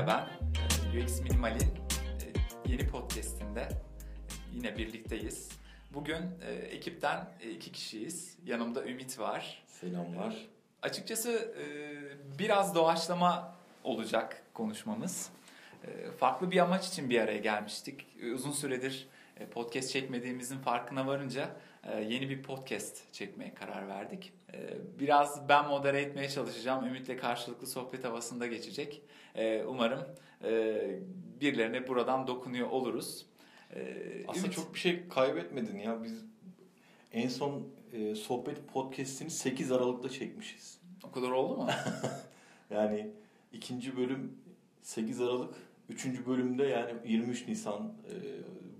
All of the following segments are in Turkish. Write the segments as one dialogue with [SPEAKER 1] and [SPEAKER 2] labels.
[SPEAKER 1] Atilla ben. Ee, UX Minimal'in e, yeni podcastinde yine birlikteyiz. Bugün e, ekipten e, iki kişiyiz. Yanımda Ümit var.
[SPEAKER 2] Selamlar.
[SPEAKER 1] Açıkçası biraz doğaçlama olacak konuşmamız. Farklı bir amaç için bir araya gelmiştik. Uzun süredir podcast çekmediğimizin farkına varınca yeni bir podcast çekmeye karar verdik. Biraz ben modere etmeye çalışacağım. Ümit'le karşılıklı sohbet havasında geçecek. Umarım birilerine buradan dokunuyor oluruz.
[SPEAKER 2] Aslında Ümit... çok bir şey kaybetmedin ya. Biz en son sohbet podcast'ini 8 Aralık'ta çekmişiz.
[SPEAKER 1] O kadar oldu mu?
[SPEAKER 2] yani ikinci bölüm 8 Aralık, üçüncü bölümde yani 23 Nisan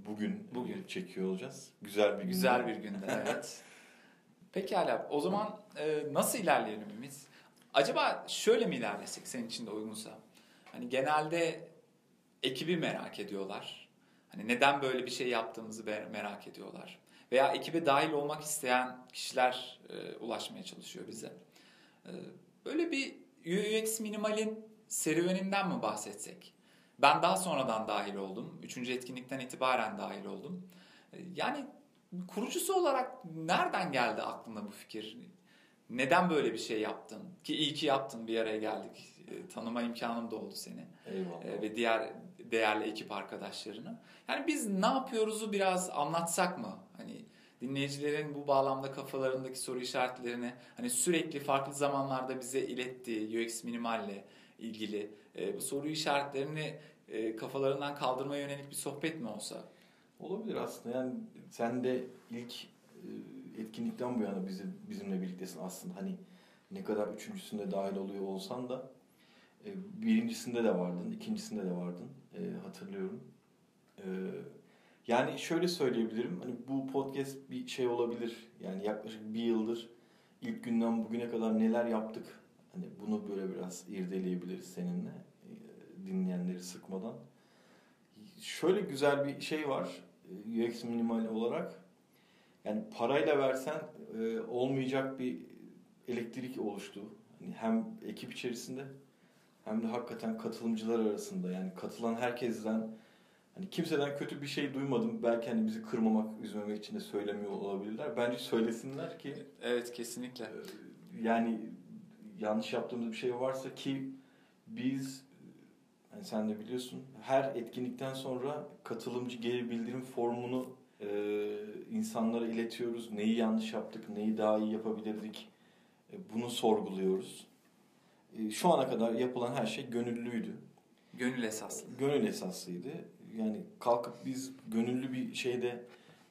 [SPEAKER 2] bugün bugün çekiyor olacağız. Güzel bir
[SPEAKER 1] günde. Güzel bir günde evet. Pekala. O zaman e, nasıl ilerleyelim Ümit? Acaba şöyle mi ilerlesek senin için de uygunsa? Hani genelde ekibi merak ediyorlar. Hani neden böyle bir şey yaptığımızı merak ediyorlar. Veya ekibe dahil olmak isteyen kişiler e, ulaşmaya çalışıyor bize. E, böyle bir UX minimalin serüveninden mi bahsetsek? Ben daha sonradan dahil oldum. Üçüncü etkinlikten itibaren dahil oldum. Yani kurucusu olarak nereden geldi aklına bu fikir? Neden böyle bir şey yaptın? Ki iyi ki yaptın bir araya geldik. E, tanıma imkanım da oldu seni.
[SPEAKER 2] Eyvallah.
[SPEAKER 1] E, ve diğer değerli ekip arkadaşlarını. Yani biz ne yapıyoruzu biraz anlatsak mı? Hani dinleyicilerin bu bağlamda kafalarındaki soru işaretlerini hani sürekli farklı zamanlarda bize ilettiği UX minimalle ilgili e, bu soru işaretlerini e, kafalarından kaldırmaya yönelik bir sohbet mi olsa?
[SPEAKER 2] Olabilir aslında. Yani sen de ilk e, etkinlikten bu yana bizim bizimle birliktesin aslında. Hani ne kadar üçüncüsünde dahil oluyor olsan da e, birincisinde de vardın, ikincisinde de vardın. E, hatırlıyorum. Yani şöyle söyleyebilirim. Hani bu podcast bir şey olabilir. Yani yaklaşık bir yıldır ilk günden bugüne kadar neler yaptık. Hani bunu böyle biraz irdeleyebiliriz seninle dinleyenleri sıkmadan. Şöyle güzel bir şey var UX minimal olarak. Yani parayla versen e, olmayacak bir elektrik oluştu. Yani hem ekip içerisinde hem de hakikaten katılımcılar arasında yani katılan herkesten hani kimseden kötü bir şey duymadım. Belki hani bizi kırmamak, üzmemek için de söylemiyor olabilirler. Bence söylesinler ki
[SPEAKER 1] evet kesinlikle. E,
[SPEAKER 2] yani yanlış yaptığımız bir şey varsa ki biz yani sen de biliyorsun her etkinlikten sonra katılımcı geri bildirim formunu e, insanlara iletiyoruz. Neyi yanlış yaptık, neyi daha iyi yapabilirdik e, bunu sorguluyoruz. E, şu ana kadar yapılan her şey gönüllüydü.
[SPEAKER 1] Gönül esaslı.
[SPEAKER 2] Gönül esaslıydı. Yani kalkıp biz gönüllü bir şeyde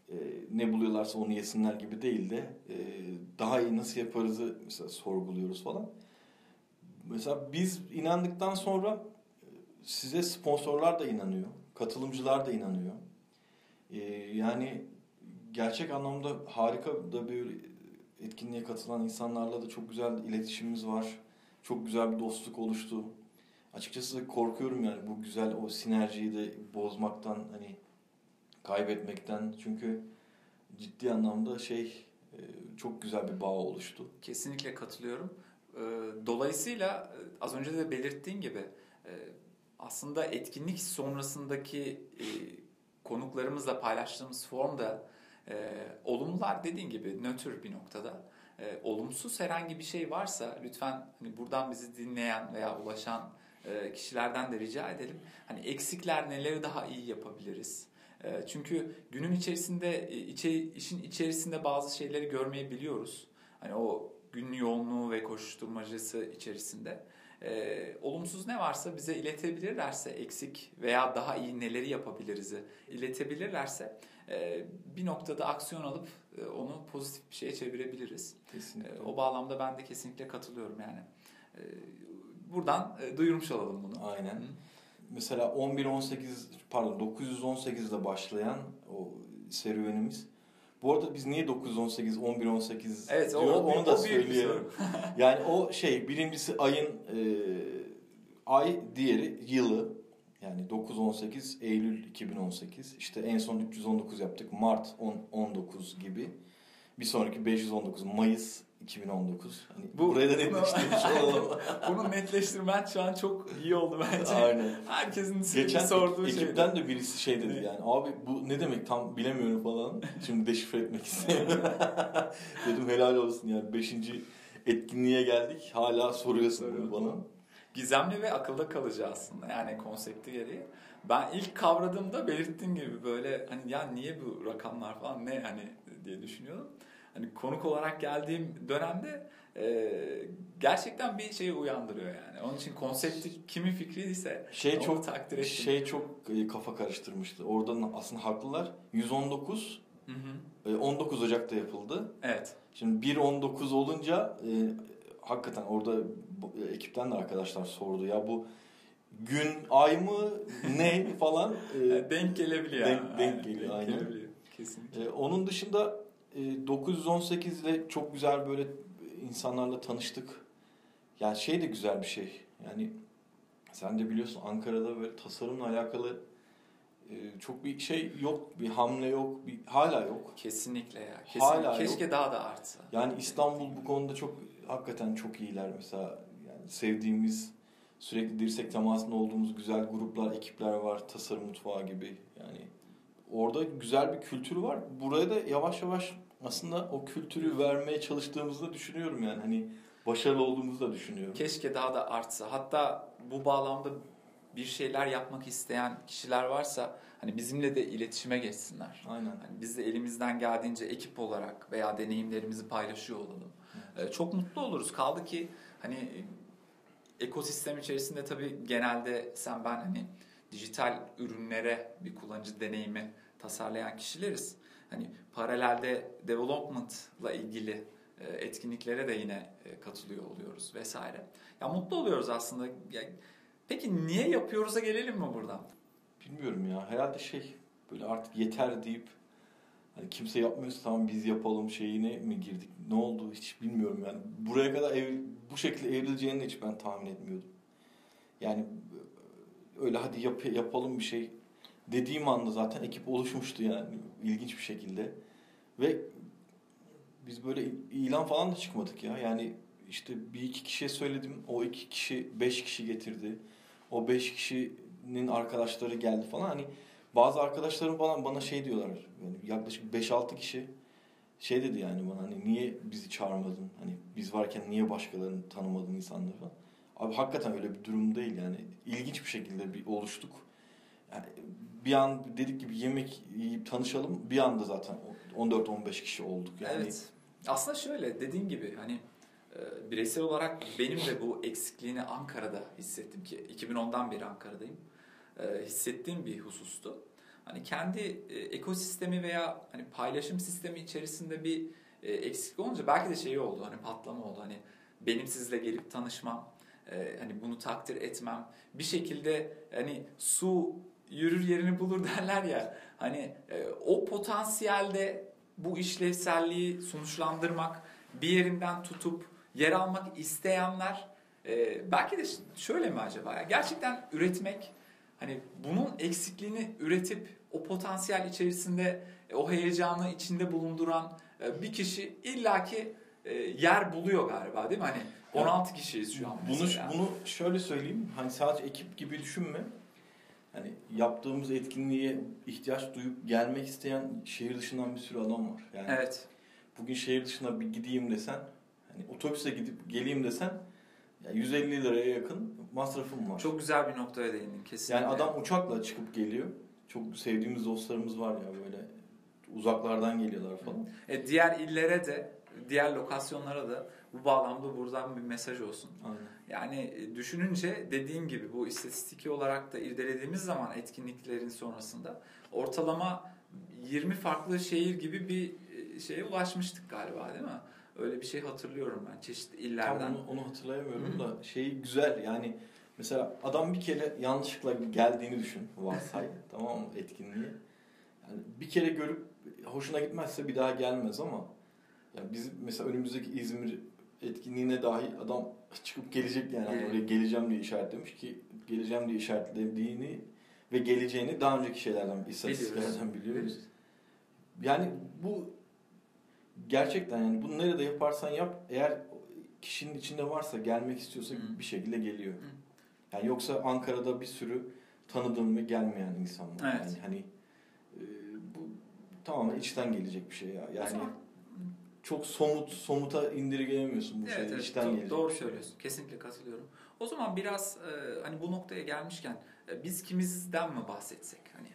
[SPEAKER 2] e, ne buluyorlarsa onu yesinler gibi değil de e, daha iyi nasıl yaparızı mesela sorguluyoruz falan. Mesela biz inandıktan sonra size sponsorlar da inanıyor, katılımcılar da inanıyor. Ee, yani gerçek anlamda harika da bir etkinliğe katılan insanlarla da çok güzel iletişimimiz var. Çok güzel bir dostluk oluştu. Açıkçası korkuyorum yani bu güzel o sinerjiyi de bozmaktan hani kaybetmekten çünkü ciddi anlamda şey e, çok güzel bir bağ oluştu.
[SPEAKER 1] Kesinlikle katılıyorum. Ee, dolayısıyla e, az önce de belirttiğin gibi e, aslında etkinlik sonrasındaki e, konuklarımızla paylaştığımız formda e, olumlular dediğin gibi nötr bir noktada. E, olumsuz herhangi bir şey varsa lütfen hani buradan bizi dinleyen veya ulaşan e, kişilerden de rica edelim. Hani eksikler neleri daha iyi yapabiliriz? E, çünkü günün içerisinde e, içe, işin içerisinde bazı şeyleri görmeyebiliyoruz. Hani o gün yoğunluğu ve koşuşturmacası içerisinde e, olumsuz ne varsa bize iletebilirlerse eksik veya daha iyi neleri yapabiliriz iletebilirlerse e, bir noktada aksiyon alıp e, onu pozitif bir şeye çevirebiliriz.
[SPEAKER 2] Kesinlikle.
[SPEAKER 1] E, o bağlamda ben de kesinlikle katılıyorum yani. E, buradan e, duyurmuş olalım bunu.
[SPEAKER 2] Aynen. Hı. Mesela 11-18 pardon 918'de başlayan o serüvenimiz bu arada biz niye 918, 11, 18
[SPEAKER 1] evet,
[SPEAKER 2] diyor, o, onu da söyleyelim. yani o şey birincisi ayın e, ay, diğeri yılı. Yani 9-18 Eylül 2018. İşte en son 319 yaptık. Mart 10, 19 gibi. Bir sonraki 519 Mayıs 2019. Hani
[SPEAKER 1] Bu-
[SPEAKER 2] buraya da netleştirmiş olalım.
[SPEAKER 1] Bunu netleştirmen şu an çok iyi oldu bence.
[SPEAKER 2] Aynen.
[SPEAKER 1] Herkesin
[SPEAKER 2] Geçen
[SPEAKER 1] sorduğu
[SPEAKER 2] ek-
[SPEAKER 1] şey.
[SPEAKER 2] ekipten de birisi şey dedi yani abi bu ne demek tam bilemiyorum falan. Şimdi deşifre etmek istemiyorum. Dedim helal olsun yani 5. etkinliğe geldik hala soruyorsun
[SPEAKER 1] Soruyorum.
[SPEAKER 2] bunu bana.
[SPEAKER 1] Gizemli ve akılda kalıcı aslında yani konsepti gereği. Ben ilk kavradığımda belirttiğin gibi böyle hani ya niye bu rakamlar falan ne hani diye düşünüyordum. Hani konuk olarak geldiğim dönemde e, gerçekten bir şeyi uyandırıyor yani. Onun için konsepti kimin fikriyse
[SPEAKER 2] Şey çok
[SPEAKER 1] takdir ettim.
[SPEAKER 2] şey çok e, kafa karıştırmıştı. Oradan aslında haklılar. 119
[SPEAKER 1] Hı hı.
[SPEAKER 2] e, 19 Ocak'ta yapıldı.
[SPEAKER 1] Evet.
[SPEAKER 2] Şimdi 1.19 olunca e, hakikaten orada e, ekipten de arkadaşlar sordu ya bu gün ay mı ne falan. E,
[SPEAKER 1] Yani denk gelebiliyor.
[SPEAKER 2] Denk-
[SPEAKER 1] yani.
[SPEAKER 2] denk geliyor, aynen.
[SPEAKER 1] gelebiliyor. Kesinlikle.
[SPEAKER 2] e, onun dışında e, 918 ile çok güzel böyle insanlarla tanıştık. Yani şey de güzel bir şey. Yani sen de biliyorsun Ankara'da böyle tasarımla alakalı e, çok bir şey yok, bir hamle yok, bir hala yok.
[SPEAKER 1] Kesinlikle ya. Kesinlikle.
[SPEAKER 2] Hala
[SPEAKER 1] Keşke daha da artsa.
[SPEAKER 2] Yani İstanbul bu konuda çok hakikaten çok iyiler mesela. Yani sevdiğimiz sürekli dirsek temasında olduğumuz güzel gruplar, ekipler var. Tasarım mutfağı gibi. Yani orada güzel bir kültür var. Buraya da yavaş yavaş aslında o kültürü vermeye çalıştığımızı da düşünüyorum yani. Hani başarılı olduğumuzu da düşünüyorum.
[SPEAKER 1] Keşke daha da artsa. Hatta bu bağlamda bir şeyler yapmak isteyen kişiler varsa hani bizimle de iletişime geçsinler.
[SPEAKER 2] Aynen.
[SPEAKER 1] Hani biz de elimizden geldiğince ekip olarak veya deneyimlerimizi paylaşıyor olalım. Ee, çok mutlu oluruz. Kaldı ki hani ekosistem içerisinde tabii genelde sen ben hani dijital ürünlere bir kullanıcı deneyimi tasarlayan kişileriz. Hani paralelde development'la ilgili e, etkinliklere de yine e, katılıyor oluyoruz vesaire. Ya mutlu oluyoruz aslında. Peki niye yapıyoruz'a gelelim mi buradan?
[SPEAKER 2] Bilmiyorum ya. Herhalde şey böyle artık yeter deyip hani kimse yapmıyorsa tamam biz yapalım şeyine mi girdik? Ne oldu hiç bilmiyorum yani. Buraya kadar ev, bu şekilde evrileceğini hiç ben tahmin etmiyordum. Yani öyle hadi yap, yapalım bir şey dediğim anda zaten ekip oluşmuştu yani ilginç bir şekilde. Ve biz böyle ilan falan da çıkmadık ya. Yani işte bir iki kişiye söyledim. O iki kişi beş kişi getirdi. O beş kişinin arkadaşları geldi falan. Hani bazı arkadaşlarım bana, bana şey diyorlar. Yani yaklaşık 5-6 kişi şey dedi yani bana hani niye bizi çağırmadın? Hani biz varken niye başkalarını tanımadın insanları falan. Abi hakikaten öyle bir durum değil yani. İlginç bir şekilde bir oluştuk. Yani bir an dedik gibi yemek yiyip tanışalım. Bir anda zaten 14-15 kişi olduk. Yani
[SPEAKER 1] Evet. Aslında şöyle dediğin gibi hani e, bireysel olarak benim de bu eksikliğini Ankara'da hissettim ki 2010'dan beri Ankara'dayım. E, hissettiğim bir husustu. Hani kendi e, ekosistemi veya hani paylaşım sistemi içerisinde bir eksiklik olunca belki de şey oldu hani patlama oldu hani benim sizle gelip tanışmam e, hani bunu takdir etmem. Bir şekilde hani su yürür yerini bulur derler ya. Hani e, o potansiyelde bu işlevselliği sonuçlandırmak bir yerinden tutup yer almak isteyenler e, belki de şöyle mi acaba ya? Gerçekten üretmek hani bunun eksikliğini üretip o potansiyel içerisinde e, o heyecanı içinde bulunduran bir kişi illaki yer buluyor galiba değil mi? Hani 16 kişiyiz şu an
[SPEAKER 2] Bunu
[SPEAKER 1] mesela.
[SPEAKER 2] bunu şöyle söyleyeyim. Hani sadece ekip gibi düşünme. Hani yaptığımız etkinliğe ihtiyaç duyup gelmek isteyen şehir dışından bir sürü adam var. Yani
[SPEAKER 1] Evet.
[SPEAKER 2] bugün şehir dışına bir gideyim desen, hani otobüse gidip geleyim desen yani 150 liraya yakın masrafım var.
[SPEAKER 1] Çok güzel bir noktaya değindin kesinlikle.
[SPEAKER 2] yani adam uçakla çıkıp geliyor. Çok sevdiğimiz dostlarımız var ya böyle uzaklardan geliyorlar falan.
[SPEAKER 1] E, diğer illere de, diğer lokasyonlara da bu bağlamda buradan bir mesaj olsun.
[SPEAKER 2] Aynen.
[SPEAKER 1] Yani e, düşününce dediğin gibi bu istatistiki olarak da irdelediğimiz zaman etkinliklerin sonrasında ortalama 20 farklı şehir gibi bir e, şeye ulaşmıştık galiba değil mi? Öyle bir şey hatırlıyorum ben çeşitli
[SPEAKER 2] Tam
[SPEAKER 1] illerden.
[SPEAKER 2] onu, onu hatırlayamıyorum da şey güzel yani mesela adam bir kere yanlışlıkla geldiğini düşün varsay tamam mı etkinliğe. Yani bir kere görüp hoşuna gitmezse bir daha gelmez ama yani biz mesela önümüzdeki İzmir etkinliğine dahi adam çıkıp gelecek yani hani
[SPEAKER 1] Evet.
[SPEAKER 2] oraya geleceğim diye işaretlemiş ki geleceğim diye işaretlediğini ve geleceğini daha önceki şeylerden istatistiklerden biliyoruz. Yani bu gerçekten yani bunu nerede yaparsan yap eğer kişinin içinde varsa gelmek istiyorsa
[SPEAKER 1] Hı.
[SPEAKER 2] bir şekilde geliyor.
[SPEAKER 1] Hı.
[SPEAKER 2] Yani yoksa Ankara'da bir sürü tanıdığım ve gelmeyen insan var.
[SPEAKER 1] Evet.
[SPEAKER 2] Yani hani e, bu tamamen içten gelecek bir şey ya. Yani çok somut somuta indirgeyemiyorsun bu
[SPEAKER 1] Evet,
[SPEAKER 2] şeyi.
[SPEAKER 1] evet,
[SPEAKER 2] içten
[SPEAKER 1] do-
[SPEAKER 2] gelecek.
[SPEAKER 1] Doğru söylüyorsun. Kesinlikle katılıyorum. O zaman biraz e, hani bu noktaya gelmişken e, biz kimizden mi bahsetsek hani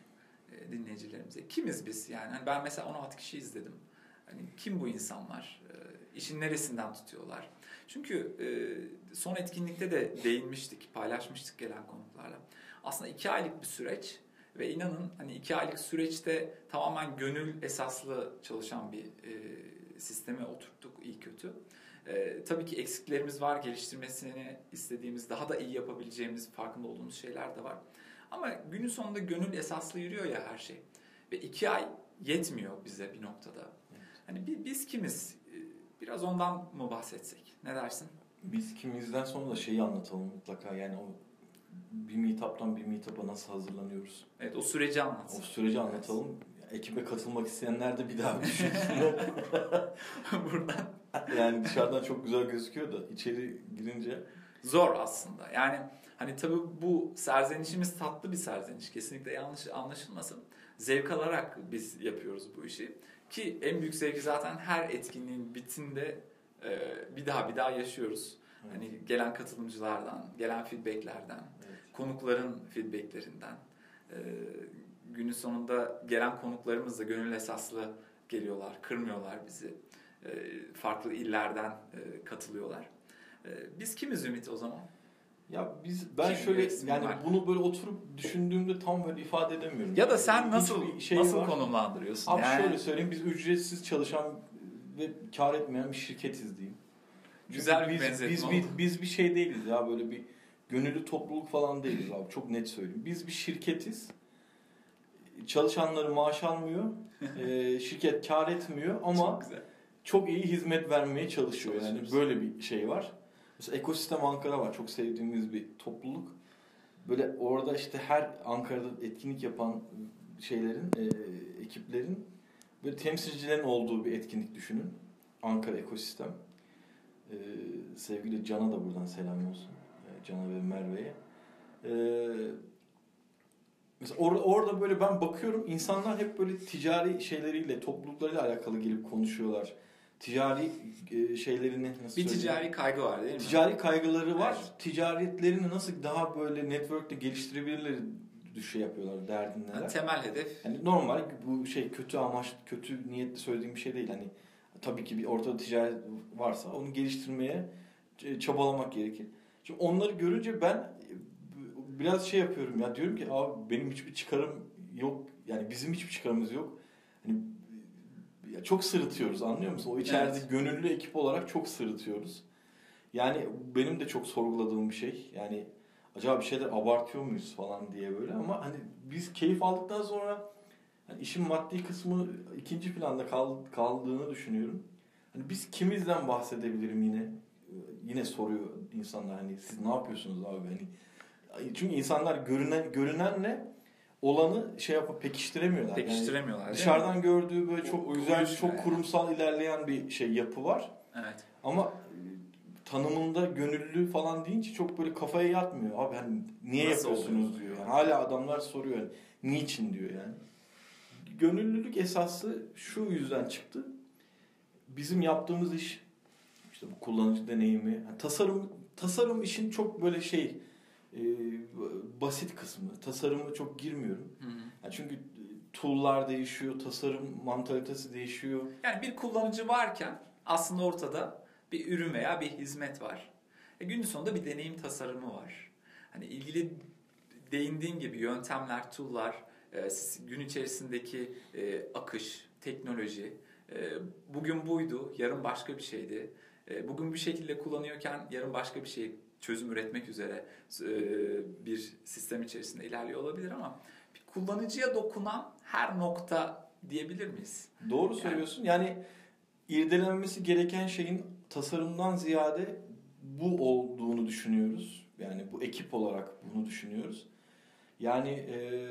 [SPEAKER 1] e, dinleyicilerimize? Kimiz biz? Yani hani ben mesela 16 kişi izledim. Hani kim bu insanlar? E, işin neresinden tutuyorlar? Çünkü e, son etkinlikte de değinmiştik, paylaşmıştık gelen konuklarla. Aslında iki aylık bir süreç ve inanın hani iki aylık süreçte tamamen gönül esaslı çalışan bir e, sisteme oturttuk iyi kötü. Ee, tabii ki eksiklerimiz var, geliştirmesini istediğimiz, daha da iyi yapabileceğimiz farkında olduğumuz şeyler de var. Ama günün sonunda gönül esaslı yürüyor ya her şey. Ve iki ay yetmiyor bize bir noktada. Hani bi- biz kimiz? Ee, Biraz ondan mı bahsetsek? Ne dersin?
[SPEAKER 2] Biz kimizden sonra da şeyi anlatalım mutlaka. Yani o bir meetup'tan bir meetup'a nasıl hazırlanıyoruz?
[SPEAKER 1] Evet o süreci
[SPEAKER 2] O
[SPEAKER 1] anlat.
[SPEAKER 2] süreci anlatalım. Ekibe katılmak isteyenler de bir daha düşünsünler.
[SPEAKER 1] Buradan.
[SPEAKER 2] yani dışarıdan çok güzel gözüküyor da içeri girince
[SPEAKER 1] Zor aslında. Yani hani tabii bu serzenişimiz tatlı bir serzeniş. Kesinlikle yanlış anlaşılmasın. Zevk alarak biz yapıyoruz bu işi. Ki en büyük zevki zaten her etkinliğin bitinde e, bir daha bir daha yaşıyoruz. Hani gelen katılımcılardan, gelen feedbacklerden,
[SPEAKER 2] evet.
[SPEAKER 1] konukların feedbacklerinden. Günün sonunda gelen konuklarımız da gönül esaslı geliyorlar, kırmıyorlar bizi. E, farklı illerden e, katılıyorlar. E, biz kimiz Ümit o zaman?
[SPEAKER 2] Ya biz ben
[SPEAKER 1] Kim
[SPEAKER 2] şöyle yani
[SPEAKER 1] var?
[SPEAKER 2] bunu böyle oturup düşündüğümde tam böyle ifade edemiyorum.
[SPEAKER 1] Ya da sen nasıl
[SPEAKER 2] şey
[SPEAKER 1] nasıl
[SPEAKER 2] var.
[SPEAKER 1] konumlandırıyorsun?
[SPEAKER 2] Abi
[SPEAKER 1] Yani
[SPEAKER 2] şöyle söyleyeyim biz ücretsiz çalışan ve kar etmeyen bir şirketiz diyeyim. Çünkü
[SPEAKER 1] Güzel bir
[SPEAKER 2] biz,
[SPEAKER 1] benzetme
[SPEAKER 2] biz,
[SPEAKER 1] oldu.
[SPEAKER 2] biz, biz bir şey değiliz ya böyle bir gönüllü topluluk falan değiliz abi çok net söyleyeyim. Biz bir şirketiz. Çalışanları maaş almıyor. Ee, şirket kar etmiyor ama
[SPEAKER 1] Çok güzel.
[SPEAKER 2] çok iyi hizmet vermeye çalışıyor. Yani böyle bir şey var. Mesela Ekosistem Ankara var. Çok sevdiğimiz bir topluluk. Böyle orada işte her Ankara'da etkinlik yapan şeylerin, e, ekiplerin böyle temsilcilerin olduğu bir etkinlik düşünün. Ankara Ekosistem. E, sevgili Can'a da buradan selam olsun. E, Can'a ve Merve'ye. E, mesela or- orada böyle ben bakıyorum insanlar hep böyle ticari şeyleriyle, topluluklarıyla alakalı gelip konuşuyorlar. Ticari e, şeylerini nasıl
[SPEAKER 1] Bir
[SPEAKER 2] söyleyeyim?
[SPEAKER 1] ticari kaygı var değil mi?
[SPEAKER 2] Ticari kaygıları var.
[SPEAKER 1] Evet.
[SPEAKER 2] Ticaretlerini nasıl daha böyle network'te geliştirebilirler şey yapıyorlar derdindeler.
[SPEAKER 1] Yani temel hedef
[SPEAKER 2] Yani normal bu şey kötü amaç, kötü niyetli söylediğim bir şey değil. Hani tabii ki bir ortada ticaret varsa onu geliştirmeye ç- çabalamak gerekir. Şimdi onları görünce ben e, biraz şey yapıyorum ya diyorum ki abi benim hiçbir çıkarım yok. Yani bizim hiçbir çıkarımız yok. Hani ya çok sırıtıyoruz anlıyor musun? O içeride
[SPEAKER 1] Evet.
[SPEAKER 2] gönüllü ekip olarak çok sırıtıyoruz. Yani benim de çok sorguladığım bir şey. Yani acaba bir şeyler abartıyor muyuz falan diye böyle ama hani biz keyif aldıktan sonra hani işin maddi kısmı ikinci planda kal- kaldığını düşünüyorum. Hani biz kimizden bahsedebilirim yine? Yine soruyor insanlar hani siz ne yapıyorsunuz abi hani çünkü insanlar görünen görünenle olanı şey yapıp pekiştiremiyorlar. Yani
[SPEAKER 1] pekiştiremiyorlar. mi?
[SPEAKER 2] dışarıdan gördüğü böyle çok
[SPEAKER 1] Uygun
[SPEAKER 2] güzel,
[SPEAKER 1] düşün
[SPEAKER 2] çok
[SPEAKER 1] yani.
[SPEAKER 2] kurumsal ilerleyen bir şey yapı var.
[SPEAKER 1] Evet.
[SPEAKER 2] Ama e, tanımında gönüllü falan deyince çok böyle kafaya yatmıyor. Abi hani niye
[SPEAKER 1] Nasıl
[SPEAKER 2] yapıyorsunuz
[SPEAKER 1] oluyor?
[SPEAKER 2] diyor. Yani hala adamlar soruyor yani, niçin diyor yani. Gönüllülük esası şu yüzden çıktı. Bizim yaptığımız iş işte bu kullanıcı deneyimi, yani tasarım tasarım işin çok böyle şey e, basit kısmı. Tasarımı çok girmiyorum.
[SPEAKER 1] Hı hı.
[SPEAKER 2] Yani çünkü tool'lar değişiyor, tasarım mantalitesi değişiyor.
[SPEAKER 1] Yani bir kullanıcı varken aslında ortada bir ürün veya bir hizmet var. E günün sonunda bir deneyim tasarımı var. Hani ilgili değindiğin gibi yöntemler, tool'lar, e, gün içerisindeki e, akış, teknoloji, e, bugün buydu, yarın başka bir şeydi. E, bugün bir şekilde kullanıyorken yarın başka bir şey çözüm üretmek üzere e, bir sistem içerisinde ilerliyor olabilir ama bir kullanıcıya dokunan her nokta diyebilir miyiz?
[SPEAKER 2] Doğru söylüyorsun. Yani irdelenmesi gereken şeyin tasarımdan ziyade bu olduğunu düşünüyoruz. Yani bu ekip olarak bunu düşünüyoruz. Yani e,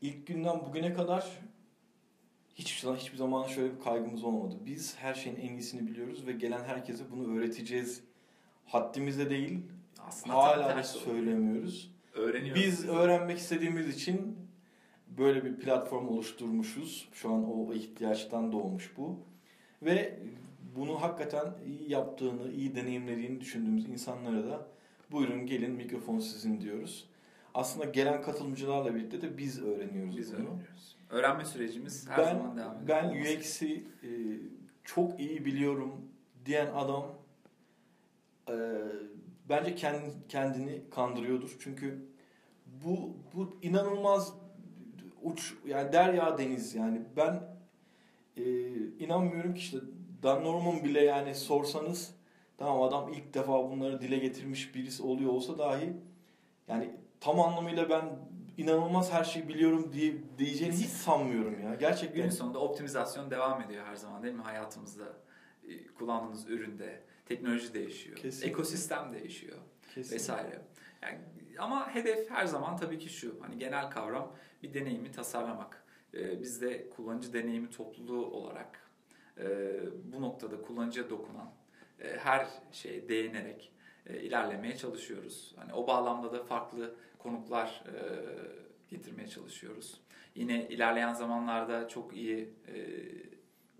[SPEAKER 2] ilk günden bugüne kadar hiç hiçbir zaman şöyle bir kaygımız olmadı. Biz her şeyin en iyisini biliyoruz ve gelen herkese bunu öğreteceğiz. Haddimizde değil.
[SPEAKER 1] Aslında
[SPEAKER 2] hala da söylemiyoruz.
[SPEAKER 1] Öğreniyoruz.
[SPEAKER 2] Biz öğrenmek istediğimiz için böyle bir platform oluşturmuşuz. Şu an o ihtiyaçtan doğmuş bu. Ve bunu hakikaten iyi yaptığını, iyi deneyimlediğini düşündüğümüz insanlara da buyurun gelin mikrofon sizin diyoruz. Aslında gelen katılımcılarla birlikte de biz öğreniyoruz
[SPEAKER 1] biz
[SPEAKER 2] bunu.
[SPEAKER 1] öğreniyoruz. Öğrenme sürecimiz her
[SPEAKER 2] ben,
[SPEAKER 1] zaman devam ediyor.
[SPEAKER 2] Ben UX'i e, çok iyi biliyorum diyen adam e, bence kendini kandırıyordur. Çünkü bu bu inanılmaz uç yani derya deniz yani ben e, inanmıyorum ki işte Dan Norman bile yani sorsanız tamam adam ilk defa bunları dile getirmiş birisi oluyor olsa dahi yani tam anlamıyla ben inanılmaz her şeyi biliyorum diye diyeceğini hiç sanmıyorum ya. Gerçekten.
[SPEAKER 1] Günün sonunda optimizasyon devam ediyor her zaman değil mi hayatımızda? E, kullandığımız üründe teknoloji değişiyor. Kesinlikle. Ekosistem değişiyor. Kesinlikle. Vesaire. Yani ama hedef her zaman tabii ki şu. Hani genel kavram bir deneyimi tasarlamak. Ee, biz de kullanıcı deneyimi topluluğu olarak e, bu noktada kullanıcıya dokunan e, her şeye değinerek e, ilerlemeye çalışıyoruz. Hani o bağlamda da farklı konuklar e, getirmeye çalışıyoruz. Yine ilerleyen zamanlarda çok iyi e,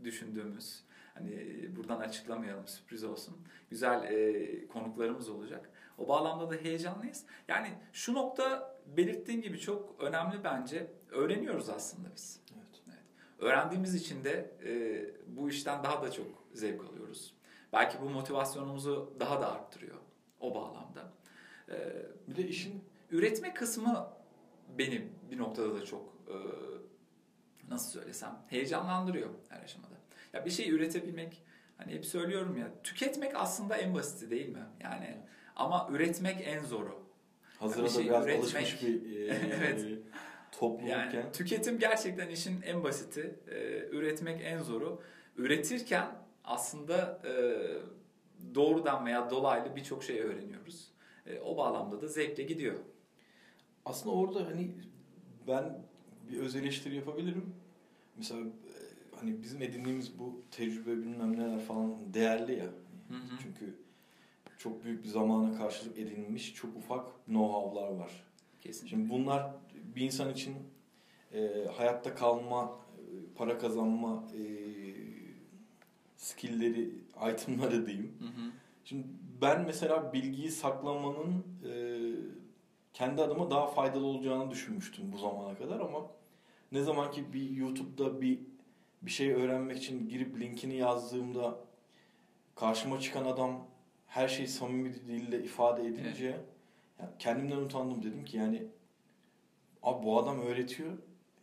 [SPEAKER 1] düşündüğümüz, hani buradan açıklamayalım sürpriz olsun. Güzel e, konuklarımız olacak. O bağlamda da heyecanlıyız. Yani şu nokta belirttiğin gibi çok önemli bence. Öğreniyoruz aslında biz. Evet. evet. Öğrendiğimiz için de e, bu işten daha da çok zevk alıyoruz. Belki bu motivasyonumuzu daha da arttırıyor o bağlamda.
[SPEAKER 2] E, bir de işin
[SPEAKER 1] üretme kısmı benim bir noktada da çok e, nasıl söylesem heyecanlandırıyor her aşamada. Ya bir şey üretebilmek hani hep söylüyorum ya tüketmek aslında en basiti değil mi? Yani ama üretmek en zoru.
[SPEAKER 2] Hazıra yani şey biraz üretmek, alışmış bir e, evet. toplumken.
[SPEAKER 1] Yani tüketim gerçekten işin en basiti. E, üretmek en zoru. Üretirken aslında e, doğrudan veya dolaylı birçok şey öğreniyoruz. E, o bağlamda da zevkle gidiyor.
[SPEAKER 2] Aslında orada hani ben bir öz eleştiri yapabilirim. Mesela e, hani bizim edindiğimiz bu tecrübe bilmem neler falan değerli ya. Hı hı. Çünkü çok büyük bir zamana karşılık edinilmiş çok ufak know-how'lar var. Kesinlikle. Şimdi bunlar bir insan için e, hayatta kalma, e, para kazanma e, skill'leri, itemları diyeyim. Hı hı. Şimdi ben mesela bilgiyi saklamanın e, kendi adıma daha faydalı olacağını düşünmüştüm bu zamana kadar ama ne zaman ki bir YouTube'da bir bir şey öğrenmek için girip linkini yazdığımda karşıma çıkan adam her şey samimi bir dille ifade edince evet. yani kendimden utandım dedim ki yani abi bu adam öğretiyor.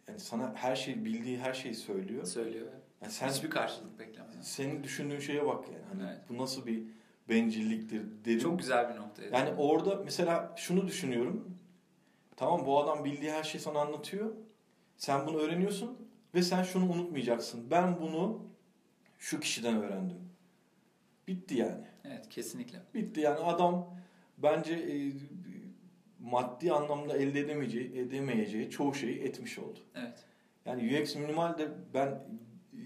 [SPEAKER 2] Yani sana her şey bildiği her şeyi söylüyor.
[SPEAKER 1] Söylüyor. Yani sen hiçbir karşılık beklemiyor.
[SPEAKER 2] Senin düşündüğün şeye bak yani. Hani evet. bu nasıl bir bencilliktir dedim.
[SPEAKER 1] Çok güzel bir nokta.
[SPEAKER 2] Yani orada mesela şunu düşünüyorum. Tamam bu adam bildiği her şeyi sana anlatıyor. Sen bunu öğreniyorsun ve sen şunu unutmayacaksın. Ben bunu şu kişiden öğrendim. Bitti yani.
[SPEAKER 1] Evet kesinlikle.
[SPEAKER 2] Bitti yani adam bence e, maddi anlamda elde edemeyeceği, edemeyeceği çoğu şeyi etmiş oldu.
[SPEAKER 1] Evet.
[SPEAKER 2] Yani UX minimal de ben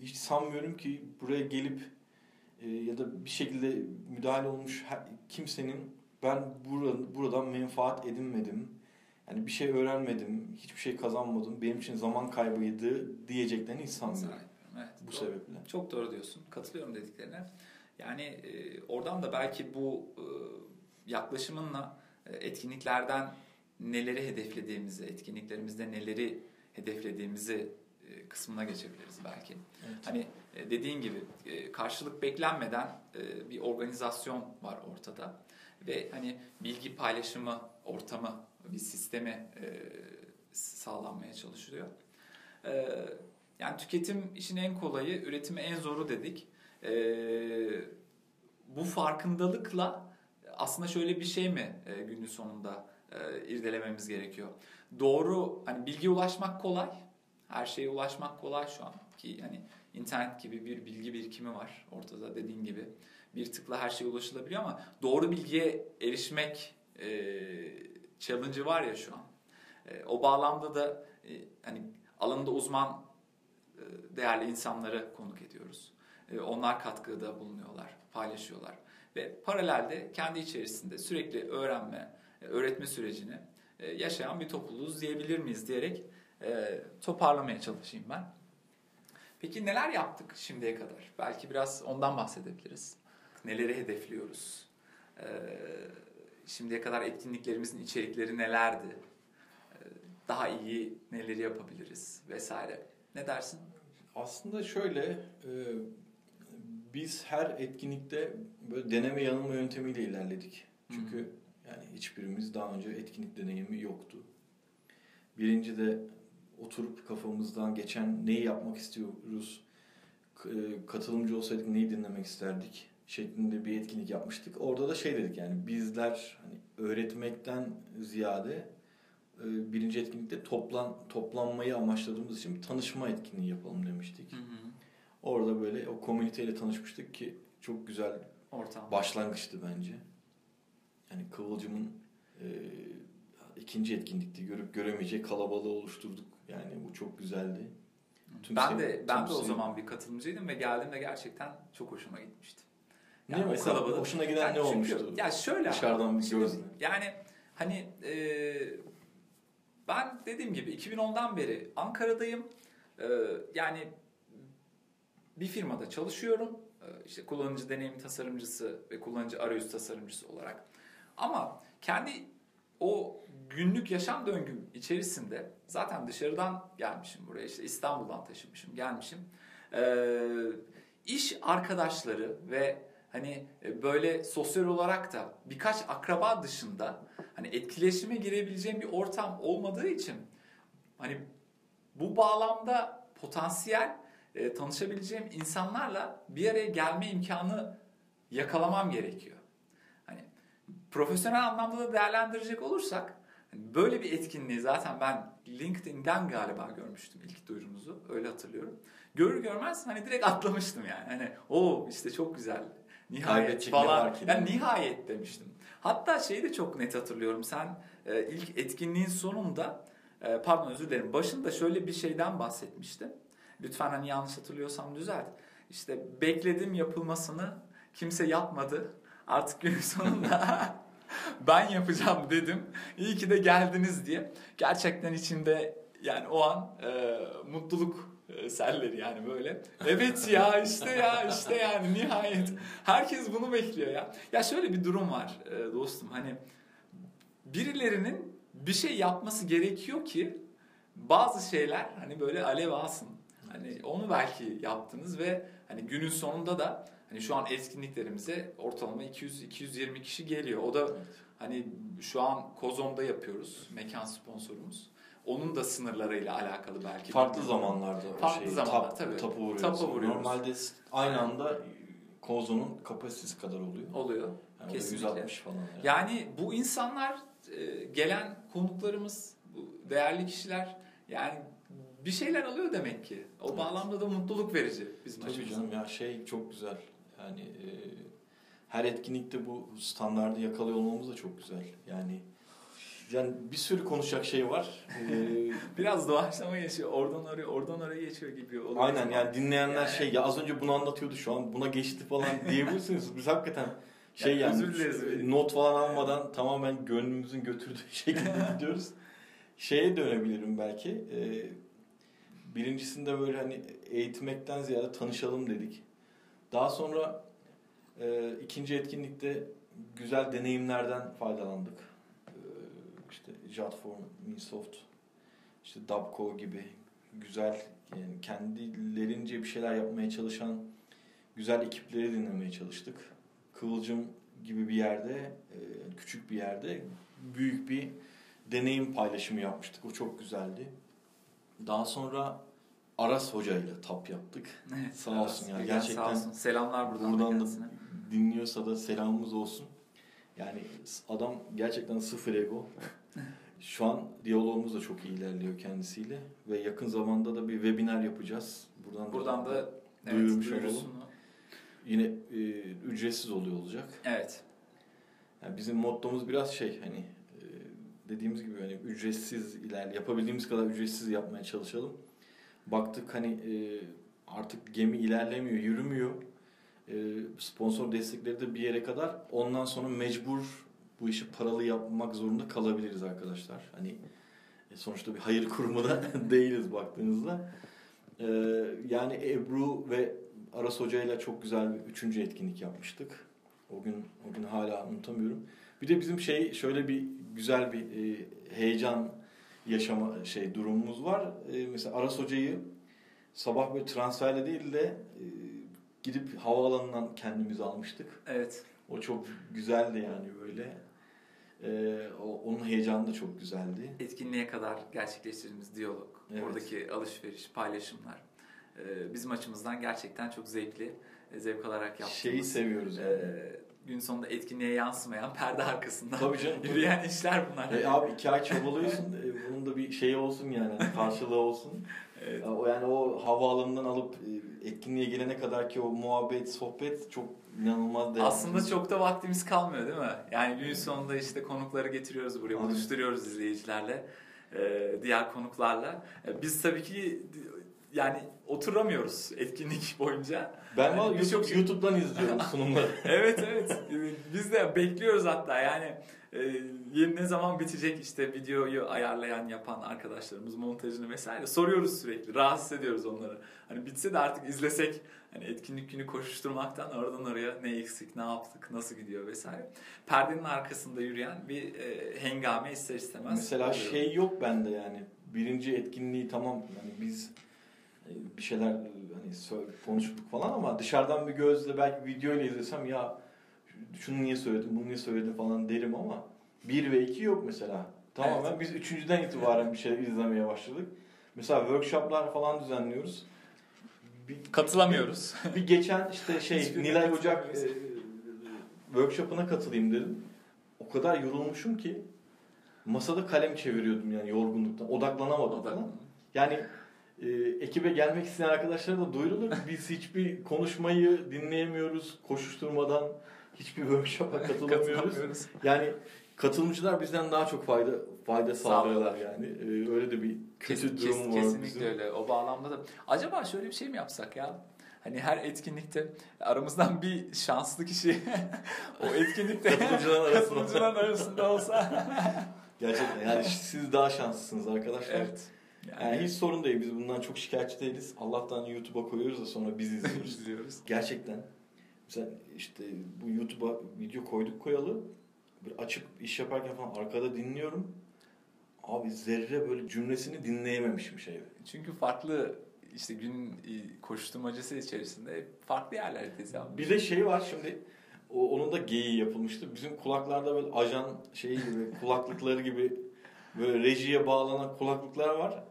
[SPEAKER 2] hiç sanmıyorum ki buraya gelip e, ya da bir şekilde müdahale olmuş her, kimsenin ben burada, buradan menfaat edinmedim. Yani bir şey öğrenmedim, hiçbir şey kazanmadım, benim için zaman kaybıydı diyeceklerini hiç sanmıyorum. Evet, bu doğru. sebeple.
[SPEAKER 1] Çok doğru diyorsun. Katılıyorum dediklerine. Yani e, oradan da belki bu e, yaklaşımınla e, etkinliklerden neleri hedeflediğimizi, etkinliklerimizde neleri hedeflediğimizi e, kısmına geçebiliriz belki. Evet. Hani e, dediğin gibi e, karşılık beklenmeden e, bir organizasyon var ortada ve hani bilgi paylaşımı ortamı, bir sistemi e, sağlanmaya çalışılıyor. E, yani tüketim işin en kolayı, üretimi en zoru dedik e, bu farkındalıkla aslında şöyle bir şey mi e, günün sonunda e, irdelememiz gerekiyor. Doğru hani bilgiye ulaşmak kolay. Her şeye ulaşmak kolay şu an ki hani internet gibi bir bilgi birikimi var ortada dediğin gibi. Bir tıkla her şeye ulaşılabiliyor ama doğru bilgiye erişmek e, challenge'ı var ya şu an. E, o bağlamda da e, hani alanında uzman e, değerli insanları konuk ediyoruz. E, onlar katkıda bulunuyorlar, paylaşıyorlar. Ve paralelde kendi içerisinde sürekli öğrenme, e, öğretme sürecini yaşayan bir topluluğuz diyebilir miyiz diyerek toparlamaya çalışayım ben. Peki neler yaptık şimdiye kadar? Belki biraz ondan bahsedebiliriz. Neleri hedefliyoruz? Şimdiye kadar etkinliklerimizin içerikleri nelerdi? Daha iyi neleri yapabiliriz vesaire. Ne dersin?
[SPEAKER 2] Aslında şöyle, e, biz her etkinlikte böyle deneme yanılma yöntemiyle ilerledik. Çünkü Hı-hı. yani hiçbirimiz daha önce etkinlik deneyimi yoktu. Birinci de oturup kafamızdan geçen neyi yapmak istiyoruz, e, katılımcı olsaydık neyi dinlemek isterdik şeklinde bir etkinlik yapmıştık. Orada da şey dedik yani bizler hani öğretmekten ziyade e, birinci etkinlikte toplan toplanmayı amaçladığımız için tanışma etkinliği yapalım demiştik. Hı hı. Orada böyle o komüniteyle tanışmıştık ki çok güzel ortam başlangıçtı bence. Yani Kıvılcım'ın e, ikinci etkinlikti. Görüp göremeyecek kalabalığı oluşturduk. Yani bu çok güzeldi.
[SPEAKER 1] Tüm ben de ben de o zaman bir katılımcıydım ve geldiğimde gerçekten çok hoşuma gitmişti.
[SPEAKER 2] Yani mi? Mesela kalabalık. hoşuna giden yani ne çünkü, olmuştu?
[SPEAKER 1] Ya şöyle
[SPEAKER 2] dışarıdan bir gözle.
[SPEAKER 1] Yani hani e, ben dediğim gibi 2010'dan beri Ankara'dayım. Ee, yani bir firmada çalışıyorum. Ee, işte kullanıcı deneyim tasarımcısı ve kullanıcı arayüz tasarımcısı olarak. Ama kendi o günlük yaşam döngüm içerisinde zaten dışarıdan gelmişim buraya. işte İstanbul'dan taşınmışım, gelmişim. Ee, iş arkadaşları ve hani böyle sosyal olarak da birkaç akraba dışında hani etkileşime girebileceğim bir ortam olmadığı için hani bu bağlamda potansiyel e, tanışabileceğim insanlarla bir araya gelme imkanı yakalamam gerekiyor. Hani profesyonel anlamda da değerlendirecek olursak hani böyle bir etkinliği zaten ben LinkedIn'den galiba görmüştüm ilk duyurumuzu öyle hatırlıyorum. Görür görmez hani direkt atlamıştım yani. Hani o işte çok güzel. Nihayet falan. Yani nihayet demiştim. Hatta şeyi de çok net hatırlıyorum. Sen e, ilk etkinliğin sonunda e, pardon özür dilerim başında şöyle bir şeyden bahsetmiştin. Lütfen hani yanlış hatırlıyorsam düzelt. İşte bekledim yapılmasını kimse yapmadı. Artık günün sonunda ben yapacağım dedim. İyi ki de geldiniz diye. Gerçekten içinde yani o an e, mutluluk selleri yani böyle. Evet ya işte ya işte yani nihayet. Herkes bunu bekliyor ya. Ya şöyle bir durum var e, dostum hani birilerinin bir şey yapması gerekiyor ki bazı şeyler hani böyle alev alsın. Hani onu belki yaptınız ve hani günün sonunda da hani şu an etkinliklerimize ortalama 200 220 kişi geliyor. O da hani şu an Kozon'da yapıyoruz. Mekan sponsorumuz. Onun da sınırlarıyla alakalı belki.
[SPEAKER 2] Farklı bilmiyorum. zamanlarda
[SPEAKER 1] Farklı şey, zamanlar tap, tabii.
[SPEAKER 2] Tapu vuruyoruz. Tapu vuruyoruz. Normalde aynı anda Kozon'un kapasitesi kadar oluyor.
[SPEAKER 1] Oluyor.
[SPEAKER 2] Yani Kesinlikle. 160 falan. Yani.
[SPEAKER 1] yani bu insanlar e, gelen konuklarımız, değerli kişiler yani bir şeyler alıyor demek ki. O evet. bağlamda da mutluluk verici bizim
[SPEAKER 2] Tabii açımızdan. canım ya şey çok güzel. Yani e, her etkinlikte bu standardı yakalıyor olmamız da çok güzel. Yani yani bir sürü konuşacak şey var.
[SPEAKER 1] Ee, Biraz doğaçlama geçiyor. Oradan oraya, oradan oraya geçiyor gibi.
[SPEAKER 2] Oluyor aynen yani dinleyenler yani. şey ya az önce bunu anlatıyordu şu an buna geçti falan diyebilirsiniz. Biz hakikaten şey yani, yani dileriz, not falan almadan tamamen gönlümüzün götürdüğü şekilde gidiyoruz. Şeye dönebilirim belki. Ee, birincisinde böyle hani eğitmekten ziyade tanışalım dedik. Daha sonra e, ikinci etkinlikte güzel deneyimlerden faydalandık Jotform, Minsoft, işte Dabco gibi güzel yani kendilerince bir şeyler yapmaya çalışan güzel ekipleri dinlemeye çalıştık. Kıvılcım gibi bir yerde, e, küçük bir yerde büyük bir deneyim paylaşımı yapmıştık. O çok güzeldi. Daha sonra Aras Hoca ile tap yaptık.
[SPEAKER 1] Evet, sağ Aras, olsun ya. Gerçekten sağ olsun. Selamlar buradan,
[SPEAKER 2] buradan da dinliyorsa da selamımız olsun. Yani adam gerçekten sıfır ego. Şu an diyalogumuz da çok iyi ilerliyor kendisiyle ve yakın zamanda da bir webinar yapacağız.
[SPEAKER 1] Buradan, Buradan da, da
[SPEAKER 2] duyurmuş evet, olalım. Yine e, ücretsiz oluyor olacak.
[SPEAKER 1] Evet.
[SPEAKER 2] Yani bizim mottomuz biraz şey hani e, dediğimiz gibi hani ücretsiz iler yapabildiğimiz kadar ücretsiz yapmaya çalışalım. baktık hani e, artık gemi ilerlemiyor, yürümüyor. E, sponsor destekleri de bir yere kadar. Ondan sonra mecbur bu işi paralı yapmak zorunda kalabiliriz arkadaşlar. Hani e, sonuçta bir hayır kurumu da değiliz baktığınızda. E, yani Ebru ve Aras Hoca ile çok güzel bir üçüncü etkinlik yapmıştık. O gün o gün hala unutamıyorum. Bir de bizim şey şöyle bir güzel bir e, heyecan yaşama şey durumumuz var. E, mesela Aras Hoca'yı sabah böyle transferle değil de e, gidip havaalanından kendimizi almıştık.
[SPEAKER 1] Evet.
[SPEAKER 2] O çok güzeldi yani böyle. E, o, onun heyecanı da çok güzeldi.
[SPEAKER 1] Etkinliğe kadar gerçekleştirdiğimiz diyalog,
[SPEAKER 2] Evet.
[SPEAKER 1] oradaki alışveriş, paylaşımlar e, bizim açımızdan gerçekten çok zevkli, e, zevk alarak yaptığımız.
[SPEAKER 2] Şeyi seviyoruz yani.
[SPEAKER 1] e, gün sonunda etkinliğe yansımayan perde arkasından
[SPEAKER 2] Tabii canım.
[SPEAKER 1] yürüyen işler bunlar.
[SPEAKER 2] E abi iki ay çabalıyorsun. e, bunun da bir şeyi olsun yani. hani Karşılığı olsun.
[SPEAKER 1] Evet.
[SPEAKER 2] O yani o havaalanından alıp e, etkinliğe gelene kadar ki o muhabbet, sohbet çok inanılmaz değerli.
[SPEAKER 1] Aslında çok da vaktimiz kalmıyor değil mi? Yani gün sonunda işte konukları getiriyoruz buraya,
[SPEAKER 2] Aynen.
[SPEAKER 1] buluşturuyoruz izleyicilerle, e, diğer konuklarla. Biz tabii ki yani oturamıyoruz etkinlik boyunca.
[SPEAKER 2] Ben
[SPEAKER 1] Yani
[SPEAKER 2] YouTube,
[SPEAKER 1] şey-
[SPEAKER 2] YouTube'dan izliyorum sunumları.
[SPEAKER 1] evet evet. Biz de bekliyoruz hatta yani e, ne zaman bitecek işte videoyu ayarlayan yapan arkadaşlarımız montajını vesaire soruyoruz sürekli. Rahatsız ediyoruz onları. Hani bitse de artık izlesek hani etkinlik günü koşuşturmaktan oradan oraya ne eksik, ne yaptık, nasıl gidiyor vesaire. Perdenin arkasında yürüyen bir e, hengame ister istemez.
[SPEAKER 2] Mesela
[SPEAKER 1] oluyor.
[SPEAKER 2] şey yok bende yani. Birinci etkinliği tamam yani biz bir şeyler hani konuştuk falan ama dışarıdan bir gözle belki video ile izlesem ya şunu niye söyledim, bunu niye söyledim falan derim ama bir ve iki yok mesela. Tamamen
[SPEAKER 1] Evet.
[SPEAKER 2] biz üçüncüden itibaren bir şeyler izlemeye başladık. Mesela workshoplar falan düzenliyoruz. Bir,
[SPEAKER 1] katılamıyoruz.
[SPEAKER 2] bir geçen işte şey Nilay Ocak e, workshop'ına katılayım dedim. O kadar yorulmuşum ki masada kalem çeviriyordum yani yorgunluktan. Odaklanamadım falan. Yani e, ekibe gelmek isteyen arkadaşlara da duyurulur. Biz hiçbir konuşmayı dinleyemiyoruz koşuşturmadan. Hiçbir workshop'a katılamıyoruz. Yani katılımcılar bizden daha çok fayda fayda sağlıyorlar yani. E, öyle de bir kötü
[SPEAKER 1] Kes-
[SPEAKER 2] durum
[SPEAKER 1] kes-
[SPEAKER 2] var
[SPEAKER 1] Kesinlikle
[SPEAKER 2] bizim.
[SPEAKER 1] öyle. O bağlamda da. Acaba şöyle bir şey mi yapsak ya? Hani her etkinlikte aramızdan bir şanslı kişi o etkinlikte
[SPEAKER 2] Katılımcıların arasında.
[SPEAKER 1] katılımcıların arasında olsa.
[SPEAKER 2] Gerçekten yani siz daha şanslısınız arkadaşlar.
[SPEAKER 1] evet.
[SPEAKER 2] Yani hiç sorun değil. Biz bundan çok şikayetçi değiliz. Allah'tan YouTube'a koyuyoruz da sonra biz izliyoruz.
[SPEAKER 1] izliyoruz.
[SPEAKER 2] Gerçekten. Mesela işte bu YouTube'a video koyduk koyalı. Bir açıp iş yaparken falan arkada dinliyorum. Abi zerre böyle cümlesini dinleyememişim şeyde.
[SPEAKER 1] Çünkü farklı işte gün e, koşturmacası içerisinde farklı yerlerdeyiz ya.
[SPEAKER 2] Bir de şey var şimdi o, onun da geyiği yapılmıştı. Bizim kulaklarda böyle ajan şeyi gibi kulaklıkları gibi böyle rejiye bağlanan kulaklıklar var.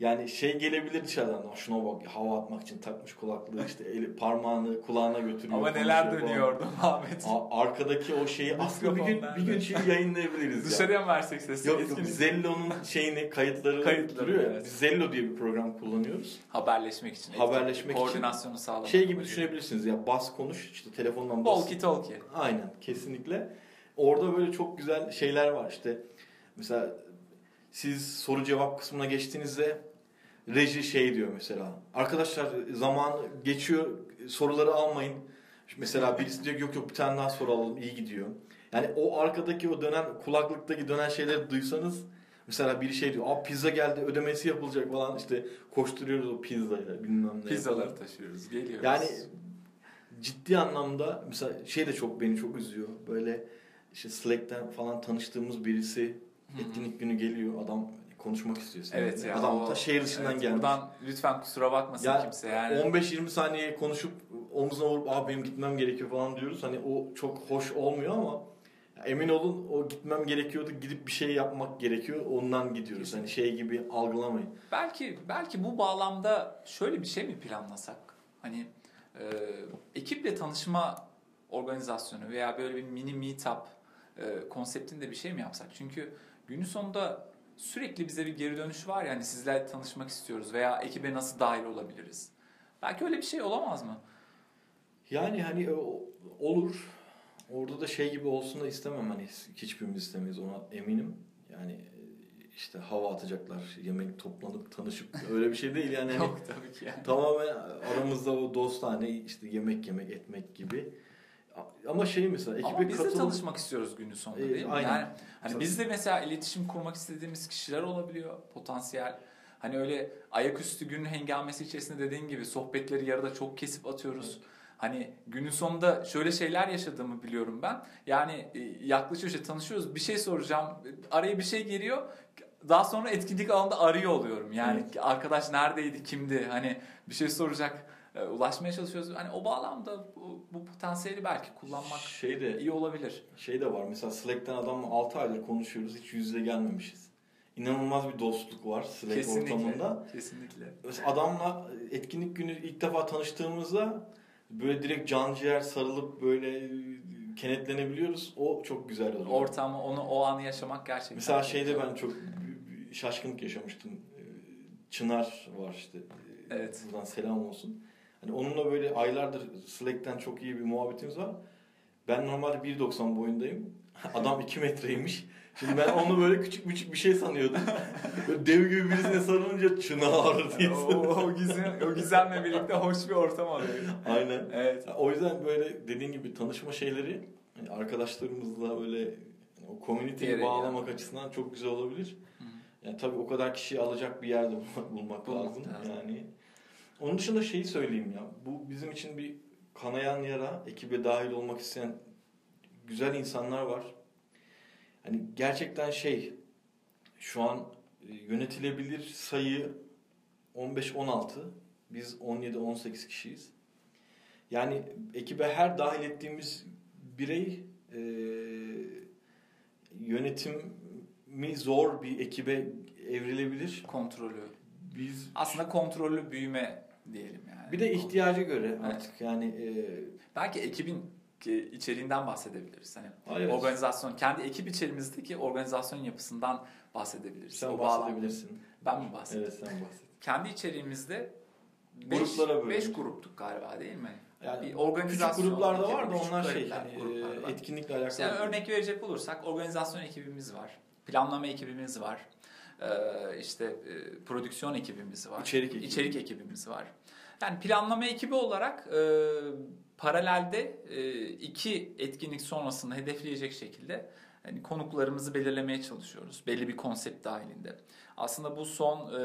[SPEAKER 2] Yani şey gelebilir dışarıdan. "Lan Şuna bak hava atmak için takmış kulaklığı işte eli, parmağını kulağına götürüyor.
[SPEAKER 1] Ama neler dönüyordu Muhammed.
[SPEAKER 2] A- arkadaki o şeyi aslında bir gün, bir gün şimdi yayınlayabiliriz ya.
[SPEAKER 1] Dışarıya mı versek sesi?
[SPEAKER 2] Yok yok Zello'nun şeyini kayıtları,
[SPEAKER 1] Kayıtları, evet.
[SPEAKER 2] Biz Zello diye bir program kullanıyoruz.
[SPEAKER 1] Haberleşmek için.
[SPEAKER 2] Haberleşmek için.
[SPEAKER 1] Koordinasyonu sağlamak.
[SPEAKER 2] Şey gibi düşünebilirsiniz ya bas konuş işte telefondan bas.
[SPEAKER 1] Walkie talkie.
[SPEAKER 2] Aynen kesinlikle. Orada böyle çok güzel şeyler var işte. Mesela siz soru cevap kısmına geçtiğinizde reji şey diyor mesela. Arkadaşlar zaman geçiyor soruları almayın. Mesela birisi diyor yok yok bir tane daha soru alalım iyi gidiyor. Yani o arkadaki o dönen kulaklıktaki dönen şeyleri duysanız mesela biri şey diyor Aa, pizza geldi ödemesi yapılacak falan işte koşturuyoruz o pizzayla bilmem ne.
[SPEAKER 1] Pizzaları taşıyoruz. Geliyoruz.
[SPEAKER 2] Yani ciddi anlamda mesela şey de çok beni çok üzüyor. Böyle işte Slack'ten falan tanıştığımız birisi etkinlik günü geliyor. Adam konuşmak istiyor seninle.
[SPEAKER 1] Evet ya.
[SPEAKER 2] Adam
[SPEAKER 1] o-
[SPEAKER 2] da şehir dışından
[SPEAKER 1] evet,
[SPEAKER 2] gelmiş.
[SPEAKER 1] Buradan lütfen kusura bakmasın
[SPEAKER 2] Ya,
[SPEAKER 1] kimse yani.
[SPEAKER 2] 15-20 saniye konuşup omzuna vurup Aa, benim gitmem gerekiyor falan diyoruz. Hani o çok hoş olmuyor ama emin olun o gitmem gerekiyordu. Gidip bir şey yapmak gerekiyor. Ondan gidiyoruz. Hani şey gibi algılamayın.
[SPEAKER 1] Belki belki bu bağlamda şöyle bir şey mi planlasak? Hani e, ekiple tanışma organizasyonu veya böyle bir mini meetup e, konseptinde bir şey mi yapsak? Çünkü günün sonunda sürekli bize bir geri dönüş var ya hani sizlerle tanışmak istiyoruz veya ekibe nasıl dahil olabiliriz? Belki öyle bir şey olamaz mı?
[SPEAKER 2] Yani hani o- olur. Orada da şey gibi olsun da istemem hani hiçbirimiz istemeyiz ona eminim. Yani e, işte hava atacaklar, yemek toplanıp tanışıp öyle bir şey değil yani. Hani
[SPEAKER 1] Yok tabii ki yani.
[SPEAKER 2] Tamamen aramızda o dostane işte yemek yemek etmek gibi. Ama şey mesela ekibe
[SPEAKER 1] Ama biz de
[SPEAKER 2] katılıp
[SPEAKER 1] tanışmak istiyoruz günün sonunda
[SPEAKER 2] Ee,
[SPEAKER 1] değil mi?
[SPEAKER 2] aynen.
[SPEAKER 1] Yani hani biz de mesela iletişim kurmak istediğimiz kişiler olabiliyor potansiyel. Hani öyle ayaküstü günün hengamesi içerisinde dediğin gibi sohbetleri yarıda çok kesip atıyoruz. Hani günün sonunda şöyle şeyler yaşadığımı biliyorum ben. Yani e, yaklaşıyor işte tanışıyoruz bir şey soracağım araya bir şey geliyor. Daha sonra etkinlik alanında arıyor oluyorum. Yani arkadaş neredeydi, kimdi? Hani bir şey soracak, e, ulaşmaya çalışıyoruz. Hani o bağlamda bu, bu potansiyeli belki kullanmak
[SPEAKER 2] şey de
[SPEAKER 1] iyi olabilir.
[SPEAKER 2] şey de var. Mesela Slack'ten adamla 6 aydır konuşuyoruz. Hiç yüz yüze gelmemişiz. İnanılmaz bir dostluk var Slack
[SPEAKER 1] Kesinlikle.
[SPEAKER 2] ortamında.
[SPEAKER 1] Kesinlikle.
[SPEAKER 2] Mesela adamla etkinlik günü ilk defa tanıştığımızda böyle direkt can ciğer sarılıp böyle kenetlenebiliyoruz. O çok güzel oluyor.
[SPEAKER 1] Ortamı, onu o anı yaşamak gerçekten.
[SPEAKER 2] Mesela şeyde
[SPEAKER 1] güzel.
[SPEAKER 2] ben çok şaşkınlık yaşamıştım. Çınar var işte.
[SPEAKER 1] Evet.
[SPEAKER 2] Buradan selam olsun. Hani onunla böyle aylardır Slack'ten çok iyi bir muhabbetimiz var. Ben normalde 1.90 boyundayım. Adam 2 metreymiş. Şimdi ben onu böyle küçük küçük bir şey sanıyordum. Böyle dev gibi birisine sarılınca çınar diye.
[SPEAKER 1] o, o, gizem, o gizemle birlikte hoş bir ortam oluyor.
[SPEAKER 2] Aynen.
[SPEAKER 1] Evet.
[SPEAKER 2] O yüzden böyle dediğin gibi tanışma şeyleri arkadaşlarımızla böyle o
[SPEAKER 1] Yere
[SPEAKER 2] bağlamak açısından çok güzel olabilir. Yani tabii o kadar kişiyi alacak bir yerde bulmak Bulmak lazım.
[SPEAKER 1] lazım.
[SPEAKER 2] Yani onun dışında şeyi söyleyeyim ya. Bu bizim için bir kanayan yara, ekibe dahil olmak isteyen güzel insanlar var. Hani gerçekten şey şu an e, yönetilebilir sayı 15-16. Biz 17-18 kişiyiz. Yani ekibe her dahil ettiğimiz birey e, yönetimi zor bir ekibe evrilebilir.
[SPEAKER 1] Kontrolü.
[SPEAKER 2] Biz
[SPEAKER 1] Aslında kontrollü büyüme diyelim yani.
[SPEAKER 2] bir de ihtiyaca göre
[SPEAKER 1] Evet.
[SPEAKER 2] artık yani e,
[SPEAKER 1] Belki ekibin e, içeriğinden bahsedebiliriz. Hani
[SPEAKER 2] evet,
[SPEAKER 1] organizasyon, kendi ekip içerimizdeki organizasyon yapısından bahsedebiliriz.
[SPEAKER 2] sen
[SPEAKER 1] O
[SPEAKER 2] bahsedebilirsin.
[SPEAKER 1] Ben mi bahsedeyim?
[SPEAKER 2] Evet sen bahset.
[SPEAKER 1] Kendi içeriğimizde
[SPEAKER 2] Gruplara
[SPEAKER 1] 5
[SPEAKER 2] bölünmüş.
[SPEAKER 1] gruptuk galiba değil mi?
[SPEAKER 2] Yani
[SPEAKER 1] Bir organizasyon
[SPEAKER 2] küçük gruplar da
[SPEAKER 1] ekibi,
[SPEAKER 2] var da onlar şey
[SPEAKER 1] gruplar, gruplar
[SPEAKER 2] e,
[SPEAKER 1] var.
[SPEAKER 2] etkinlikle alakalı.
[SPEAKER 1] İşte örnek verecek olursak organizasyon ekibimiz var. Planlama ekibimiz var. Ee, işte e, prodüksiyon ekibimiz var.
[SPEAKER 2] İçerik ekibi.
[SPEAKER 1] İçerik ekibimiz var. Yani planlama ekibi olarak e, paralelde e, iki etkinlik sonrasında hedefleyecek şekilde hani konuklarımızı belirlemeye çalışıyoruz. Belli bir konsept dahilinde. Aslında bu son e,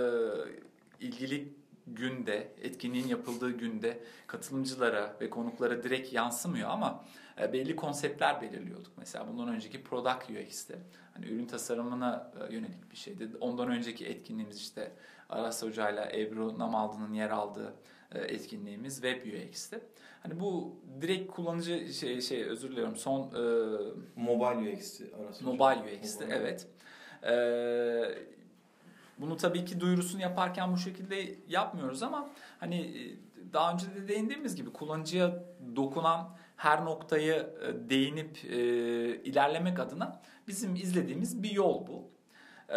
[SPEAKER 1] ilgili günde, etkinliğin yapıldığı günde katılımcılara ve konuklara direkt yansımıyor ama belli konseptler belirliyorduk. Mesela bundan önceki Product UX'te hani ürün tasarımına e, yönelik bir şeydi. Ondan önceki etkinliğimiz işte Aras Hoca ile Ebru Namaldı'nın yer aldığı e, etkinliğimiz Web UX'ti. Hani bu direkt kullanıcı şey şey özür diliyorum son e,
[SPEAKER 2] Mobile UX'ti arası.
[SPEAKER 1] Mobile UX'ti
[SPEAKER 2] Mobile.
[SPEAKER 1] evet. Ee, bunu tabii ki duyurusunu yaparken bu şekilde yapmıyoruz ama hani e, daha önce de değindiğimiz gibi kullanıcıya dokunan her noktayı e, değinip e, ilerlemek adına bizim izlediğimiz bir yol bu. Ee,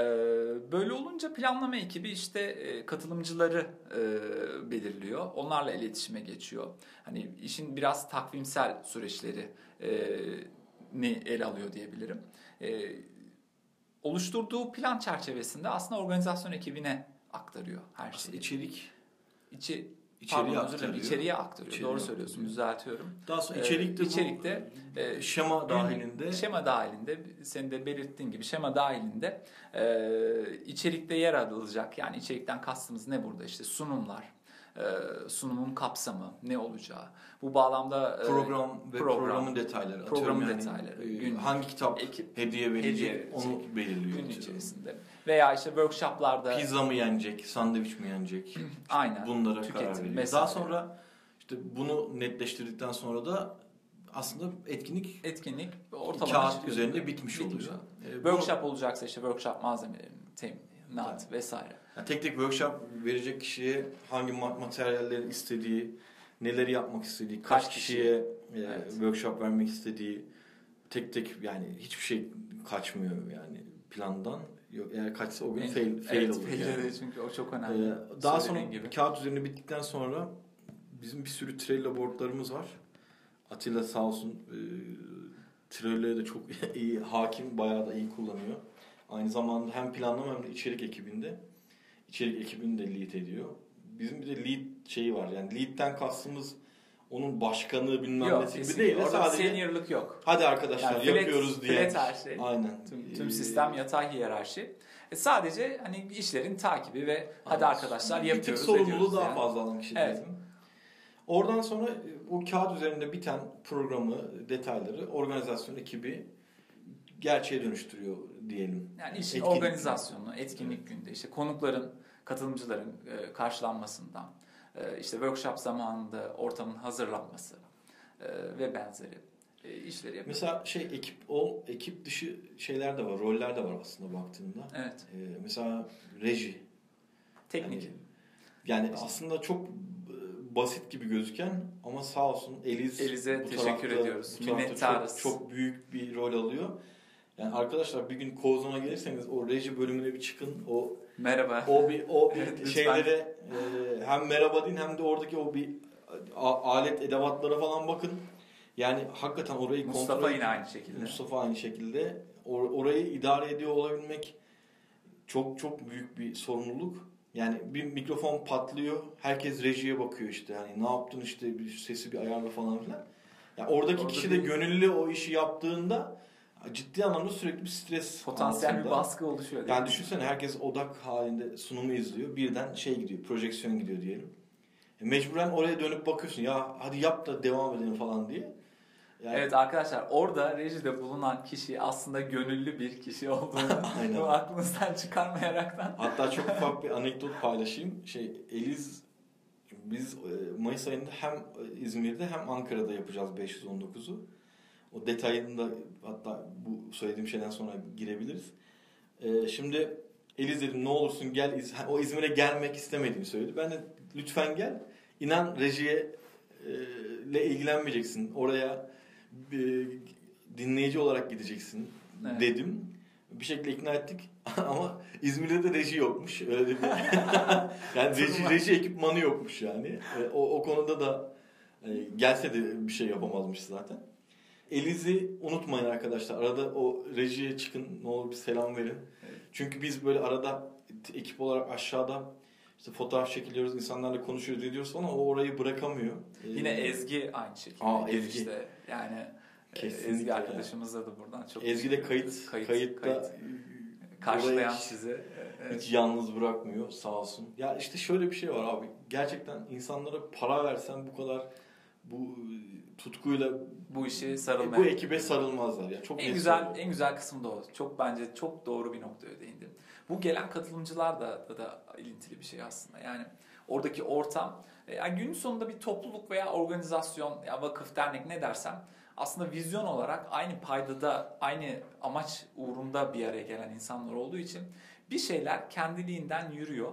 [SPEAKER 1] Böyle olunca planlama ekibi işte e, katılımcıları e, belirliyor. Onlarla iletişime geçiyor. Hani işin biraz takvimsel süreçleri e, ni ele alıyor diyebilirim. E, oluşturduğu plan çerçevesinde aslında organizasyon ekibine aktarıyor her
[SPEAKER 2] Aslında
[SPEAKER 1] şeyi.
[SPEAKER 2] içerik
[SPEAKER 1] İçi,
[SPEAKER 2] içeriğe
[SPEAKER 1] pardon, özür dilerim, içeriye aktarıyor.
[SPEAKER 2] İçeriye
[SPEAKER 1] Doğru
[SPEAKER 2] aktarıyor.
[SPEAKER 1] söylüyorsun, düzeltiyorum.
[SPEAKER 2] Daha sonra
[SPEAKER 1] Ee,
[SPEAKER 2] içerikte,
[SPEAKER 1] içerikte,
[SPEAKER 2] bu
[SPEAKER 1] e,
[SPEAKER 2] şema dahilinde
[SPEAKER 1] Şema dahilinde, senin de belirttiğin gibi şema dahilinde e, içerikte yer alacak. Yani içerikten kastımız ne burada? İşte sunumlar, e, sunumun kapsamı, ne olacağı. Bu bağlamda e,
[SPEAKER 2] program ve
[SPEAKER 1] program,
[SPEAKER 2] programın detayları.
[SPEAKER 1] programın detayları,
[SPEAKER 2] e,
[SPEAKER 1] gün-
[SPEAKER 2] hangi kitap
[SPEAKER 1] ekip,
[SPEAKER 2] hediye verecek
[SPEAKER 1] hediye
[SPEAKER 2] onu belirliyor.
[SPEAKER 1] gün
[SPEAKER 2] atıyorum.
[SPEAKER 1] içerisinde. Veya işte workshoplarda
[SPEAKER 2] Pizza mı yenecek, sandviç mi yenecek?
[SPEAKER 1] aynen
[SPEAKER 2] Bunlara
[SPEAKER 1] tüketim
[SPEAKER 2] karar veriyor.
[SPEAKER 1] vesaire.
[SPEAKER 2] Daha sonra işte bunu netleştirdikten sonra da aslında etkinlik
[SPEAKER 1] etkinlik ortalama
[SPEAKER 2] kağıt
[SPEAKER 1] çıkıyor.
[SPEAKER 2] üzerinde bitmiş,
[SPEAKER 1] Bitmiş
[SPEAKER 2] oluyor.
[SPEAKER 1] oluyor.
[SPEAKER 2] E, bu-
[SPEAKER 1] Workshop olacaksa işte workshop malzemelerinin teminat vesaire.
[SPEAKER 2] Yani tek tek workshop verecek kişiye hangi ma- materyaller istediği, neleri yapmak istediği, kaç,
[SPEAKER 1] Kaç
[SPEAKER 2] kişiye e,
[SPEAKER 1] Evet.
[SPEAKER 2] workshop vermek istediği tek tek yani hiçbir şey kaçmıyor yani plandan. Yok eğer kaçsa o gün
[SPEAKER 1] En-
[SPEAKER 2] fail, fail
[SPEAKER 1] evet,
[SPEAKER 2] olur.
[SPEAKER 1] fail
[SPEAKER 2] yani.
[SPEAKER 1] çünkü o çok
[SPEAKER 2] Ee,
[SPEAKER 1] önemli.
[SPEAKER 2] daha sonra
[SPEAKER 1] gibi.
[SPEAKER 2] kağıt üzerine bittikten sonra bizim bir sürü Trello boardlarımız var. Atilla sağ olsun e, Trello'ya da çok iyi hakim, bayağı da iyi kullanıyor. Aynı zamanda hem planlama hem de içerik ekibinde. İçerik ekibini de lead ediyor. Bizim bir de lead şeyi var. Yani lead'den kastımız onun başkanı bilmem
[SPEAKER 1] Yok,
[SPEAKER 2] nesi gibi değil. de
[SPEAKER 1] Orada
[SPEAKER 2] Sadece
[SPEAKER 1] seniorlık yok.
[SPEAKER 2] hadi arkadaşlar
[SPEAKER 1] Yani flat-
[SPEAKER 2] yapıyoruz diye.
[SPEAKER 1] flat her şey.
[SPEAKER 2] Aynen.
[SPEAKER 1] Tüm, tüm sistem yatay hiyerarşi. E sadece hani işlerin takibi ve hadi arkadaşlar
[SPEAKER 2] bir
[SPEAKER 1] yapıyoruz
[SPEAKER 2] tık sorumluluğu daha
[SPEAKER 1] yani.
[SPEAKER 2] fazla alan kişi
[SPEAKER 1] Evet.
[SPEAKER 2] bizim. Oradan sonra e, o kağıt üzerinde biten programı, detayları organizasyon ekibi gerçeğe dönüştürüyor diyelim.
[SPEAKER 1] Yani işin
[SPEAKER 2] Etkinlik.
[SPEAKER 1] organizasyonu, etkinlik günde işte konukların, katılımcıların e, karşılanmasından, e, işte workshop zamanında ortamın hazırlanması e, ve benzeri e, işleri yapıyoruz.
[SPEAKER 2] Mesela şey ekip o ekip dışı şeyler de var, roller de var aslında baktığında.
[SPEAKER 1] Evet,
[SPEAKER 2] Ee, mesela reji.
[SPEAKER 1] teknik.
[SPEAKER 2] Yani, yani aslında çok basit gibi gözüken ama sağ olsun Eliz
[SPEAKER 1] Elize
[SPEAKER 2] bu
[SPEAKER 1] teşekkür
[SPEAKER 2] tarafta-
[SPEAKER 1] ediyoruz.
[SPEAKER 2] bu tarafta. Çok, çok büyük bir rol alıyor. Yani arkadaşlar bir gün Kozon'a gelirseniz o reji bölümüne bir çıkın. O
[SPEAKER 1] Merhaba.
[SPEAKER 2] o bir o
[SPEAKER 1] Evet,
[SPEAKER 2] şeylere e, hem merhaba deyin hem de oradaki o bir alet edevatlara falan bakın. Yani hakikaten orayı
[SPEAKER 1] Mustafa
[SPEAKER 2] kontrol
[SPEAKER 1] yine aynı şekilde.
[SPEAKER 2] Mustafa aynı şekilde Or- orayı idare ediyor olabilmek çok çok büyük bir sorumluluk. Yani bir mikrofon patlıyor, herkes rejiye bakıyor işte. Hani ne yaptın işte bir sesi bir ayarla falan filan. Yani oradaki
[SPEAKER 1] Orada
[SPEAKER 2] kişi de gönüllü o işi yaptığında ciddi anlamda sürekli bir stres
[SPEAKER 1] Potansiyel bir
[SPEAKER 2] altında.
[SPEAKER 1] baskı oluşuyor.
[SPEAKER 2] Yani düşünsene herkes odak halinde sunumu izliyor. Birden şey gidiyor, projeksiyon gidiyor diyelim. E mecburen oraya dönüp bakıyorsun. Ya hadi yap da devam edelim falan diye. Yani
[SPEAKER 1] Evet arkadaşlar orada rejide bulunan kişi aslında gönüllü bir kişi olduğunu
[SPEAKER 2] Aynen.
[SPEAKER 1] aklınızdan çıkarmayaraktan
[SPEAKER 2] Hatta çok ufak bir anekdot paylaşayım. Şey Eliz biz e, Mayıs ayında hem İzmir'de hem Ankara'da yapacağız 519'u. O detayını da hatta bu söylediğim şeyden sonra girebiliriz. E, şimdi Eliz dedim ne olursun gel İz- o İzmir'e gelmek istemediğimi söyledi. Ben de lütfen gel. İnan rejiye e, ile ilgilenmeyeceksin. Oraya e, dinleyici olarak gideceksin
[SPEAKER 1] Evet.
[SPEAKER 2] dedim. Bir şekilde ikna ettik ama İzmir'de de reji yokmuş. Öyle bir yani reji, reji ekipmanı yokmuş yani. E, o, o konuda da e, gelse de bir şey yapamazmış zaten. Eliz'i unutmayın arkadaşlar. Arada o rejiye çıkın ne olur bir selam verin.
[SPEAKER 1] Evet.
[SPEAKER 2] Çünkü biz böyle arada ekip olarak aşağıda işte fotoğraf çekiliyoruz, insanlarla konuşuyoruz, ediyoruz falan o orayı bırakamıyor. E,
[SPEAKER 1] Yine Ezgi aynı şekilde.
[SPEAKER 2] Aa, Ezgi.
[SPEAKER 1] işte. Yani e,
[SPEAKER 2] Kesinlikle
[SPEAKER 1] Ezgi
[SPEAKER 2] yani.
[SPEAKER 1] arkadaşımıza da buradan çok
[SPEAKER 2] Ezgi de kayıt,
[SPEAKER 1] kayıt
[SPEAKER 2] kayıtta
[SPEAKER 1] kayıt. karşılayan
[SPEAKER 2] hiç-
[SPEAKER 1] sizi. Evet.
[SPEAKER 2] Hiç yalnız bırakmıyor sağ olsun. Ya işte şöyle bir şey var abi. Gerçekten insanlara para versen bu kadar bu tutkuyla
[SPEAKER 1] bu işi
[SPEAKER 2] bu
[SPEAKER 1] sarılmaya.
[SPEAKER 2] ekibe sarılmazlar ya. Çok
[SPEAKER 1] En güzel
[SPEAKER 2] söylüyorum.
[SPEAKER 1] en güzel kısmı da o. Çok bence çok doğru bir noktaya değindin. Bu gelen katılımcılar da da, da ilintili bir şey aslında. Yani oradaki ortam e, yani günün sonunda bir topluluk veya organizasyon ya vakıf dernek ne dersem aslında vizyon olarak aynı paydada aynı amaç uğrunda bir araya gelen insanlar olduğu için bir şeyler kendiliğinden yürüyor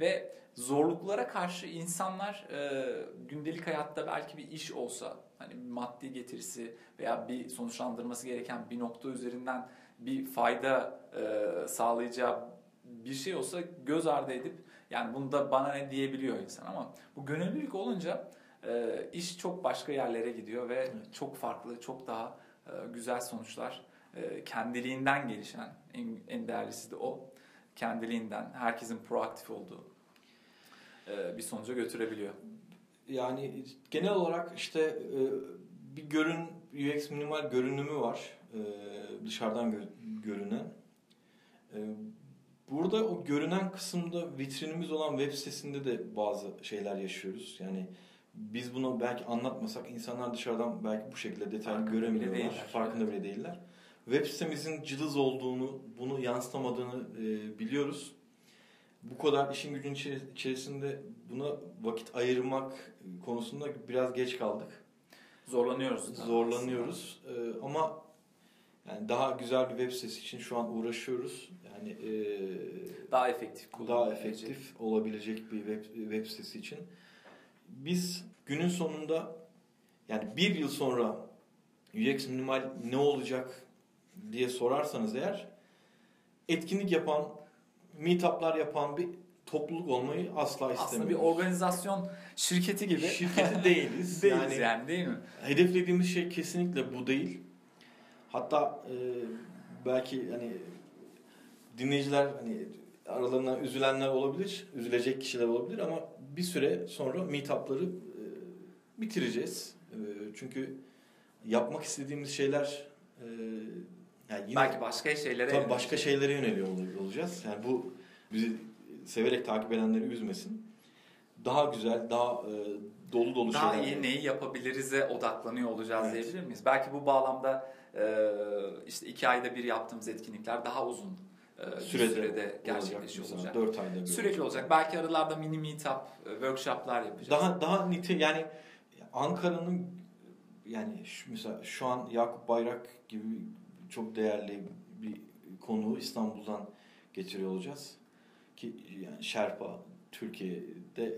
[SPEAKER 1] ve zorluklara karşı insanlar e, gündelik hayatta belki bir iş olsa hani maddi getirisi veya bir sonuçlandırması gereken bir nokta üzerinden bir fayda e, sağlayacağı bir şey olsa göz ardı edip yani bunda bana ne diyebiliyor insan? Ama bu gönüllülük olunca e, iş çok başka yerlere gidiyor ve çok farklı, çok daha e, güzel sonuçlar e, kendiliğinden gelişen en, en değerlisi de o. Kendiliğinden herkesin proaktif olduğu bir sonuca götürebiliyor.
[SPEAKER 2] Yani genel olarak işte e, bir görün UX minimal görünümü var. E, dışarıdan gö- görünen. E, Burada o görünen kısımda vitrinimiz olan web sitesinde de bazı şeyler yaşıyoruz. Yani biz bunu belki anlatmasak insanlar dışarıdan belki bu şekilde detaylı
[SPEAKER 1] Farkında bile
[SPEAKER 2] göremiyorlar.
[SPEAKER 1] değiller.
[SPEAKER 2] Farkında bile değiller. Web sitemizin cılız olduğunu, bunu yansıtamadığını e, biliyoruz. Bu kadar işin gücün içerisinde buna vakit ayırmak konusunda biraz geç kaldık.
[SPEAKER 1] Zorlanıyoruz.
[SPEAKER 2] Zorlanıyoruz. E, ama yani daha güzel bir web sitesi için şu an uğraşıyoruz. Yani e.
[SPEAKER 1] Daha efektif
[SPEAKER 2] daha efektif olabilecek bir web, web sitesi için. Biz günün sonunda yani bir yıl sonra UX minimal ne olacak diye sorarsanız eğer etkinlik yapan, meetuplar yapan bir topluluk olmayı asla istemiyoruz.
[SPEAKER 1] Aslında bir organizasyon şirketi gibi.
[SPEAKER 2] Şirketi değiliz.
[SPEAKER 1] Değiliz
[SPEAKER 2] yani,
[SPEAKER 1] yani değil mi?
[SPEAKER 2] hedeflediğimiz şey kesinlikle bu değil. Hatta e, belki hani dinleyiciler hani aralarından üzülenler olabilir, üzülecek kişiler olabilir ama bir süre sonra meetup'ları e, bitireceğiz. E, çünkü yapmak istediğimiz şeyler e, yani yine
[SPEAKER 1] Belki başka şeylere
[SPEAKER 2] tabii başka şeylere yöneliyor ol- olacağız. Yani bu bizi severek takip edenleri üzmesin. Daha güzel, daha e, dolu dolu
[SPEAKER 1] daha
[SPEAKER 2] şeyler.
[SPEAKER 1] iyi neyi yapabiliriz'e odaklanıyor olacağız
[SPEAKER 2] Evet.
[SPEAKER 1] diyebilir miyiz? Belki bu bağlamda e, işte iki ayda bir yaptığımız etkinlikler daha uzun e,
[SPEAKER 2] sürede,
[SPEAKER 1] sürede gerçekleşiyor
[SPEAKER 2] mesela,
[SPEAKER 1] olacak.
[SPEAKER 2] 4 ayda bir.
[SPEAKER 1] Sürekli olacak. Belki aralarda mini meetup, e, workshoplar yapacağız.
[SPEAKER 2] Daha daha nite yani Ankara'nın yani şu, mesela şu an Yakup Bayrak gibi çok değerli bir konuğu İstanbul'dan getiriyor olacağız. Ki yani Şerpa Türkiye'de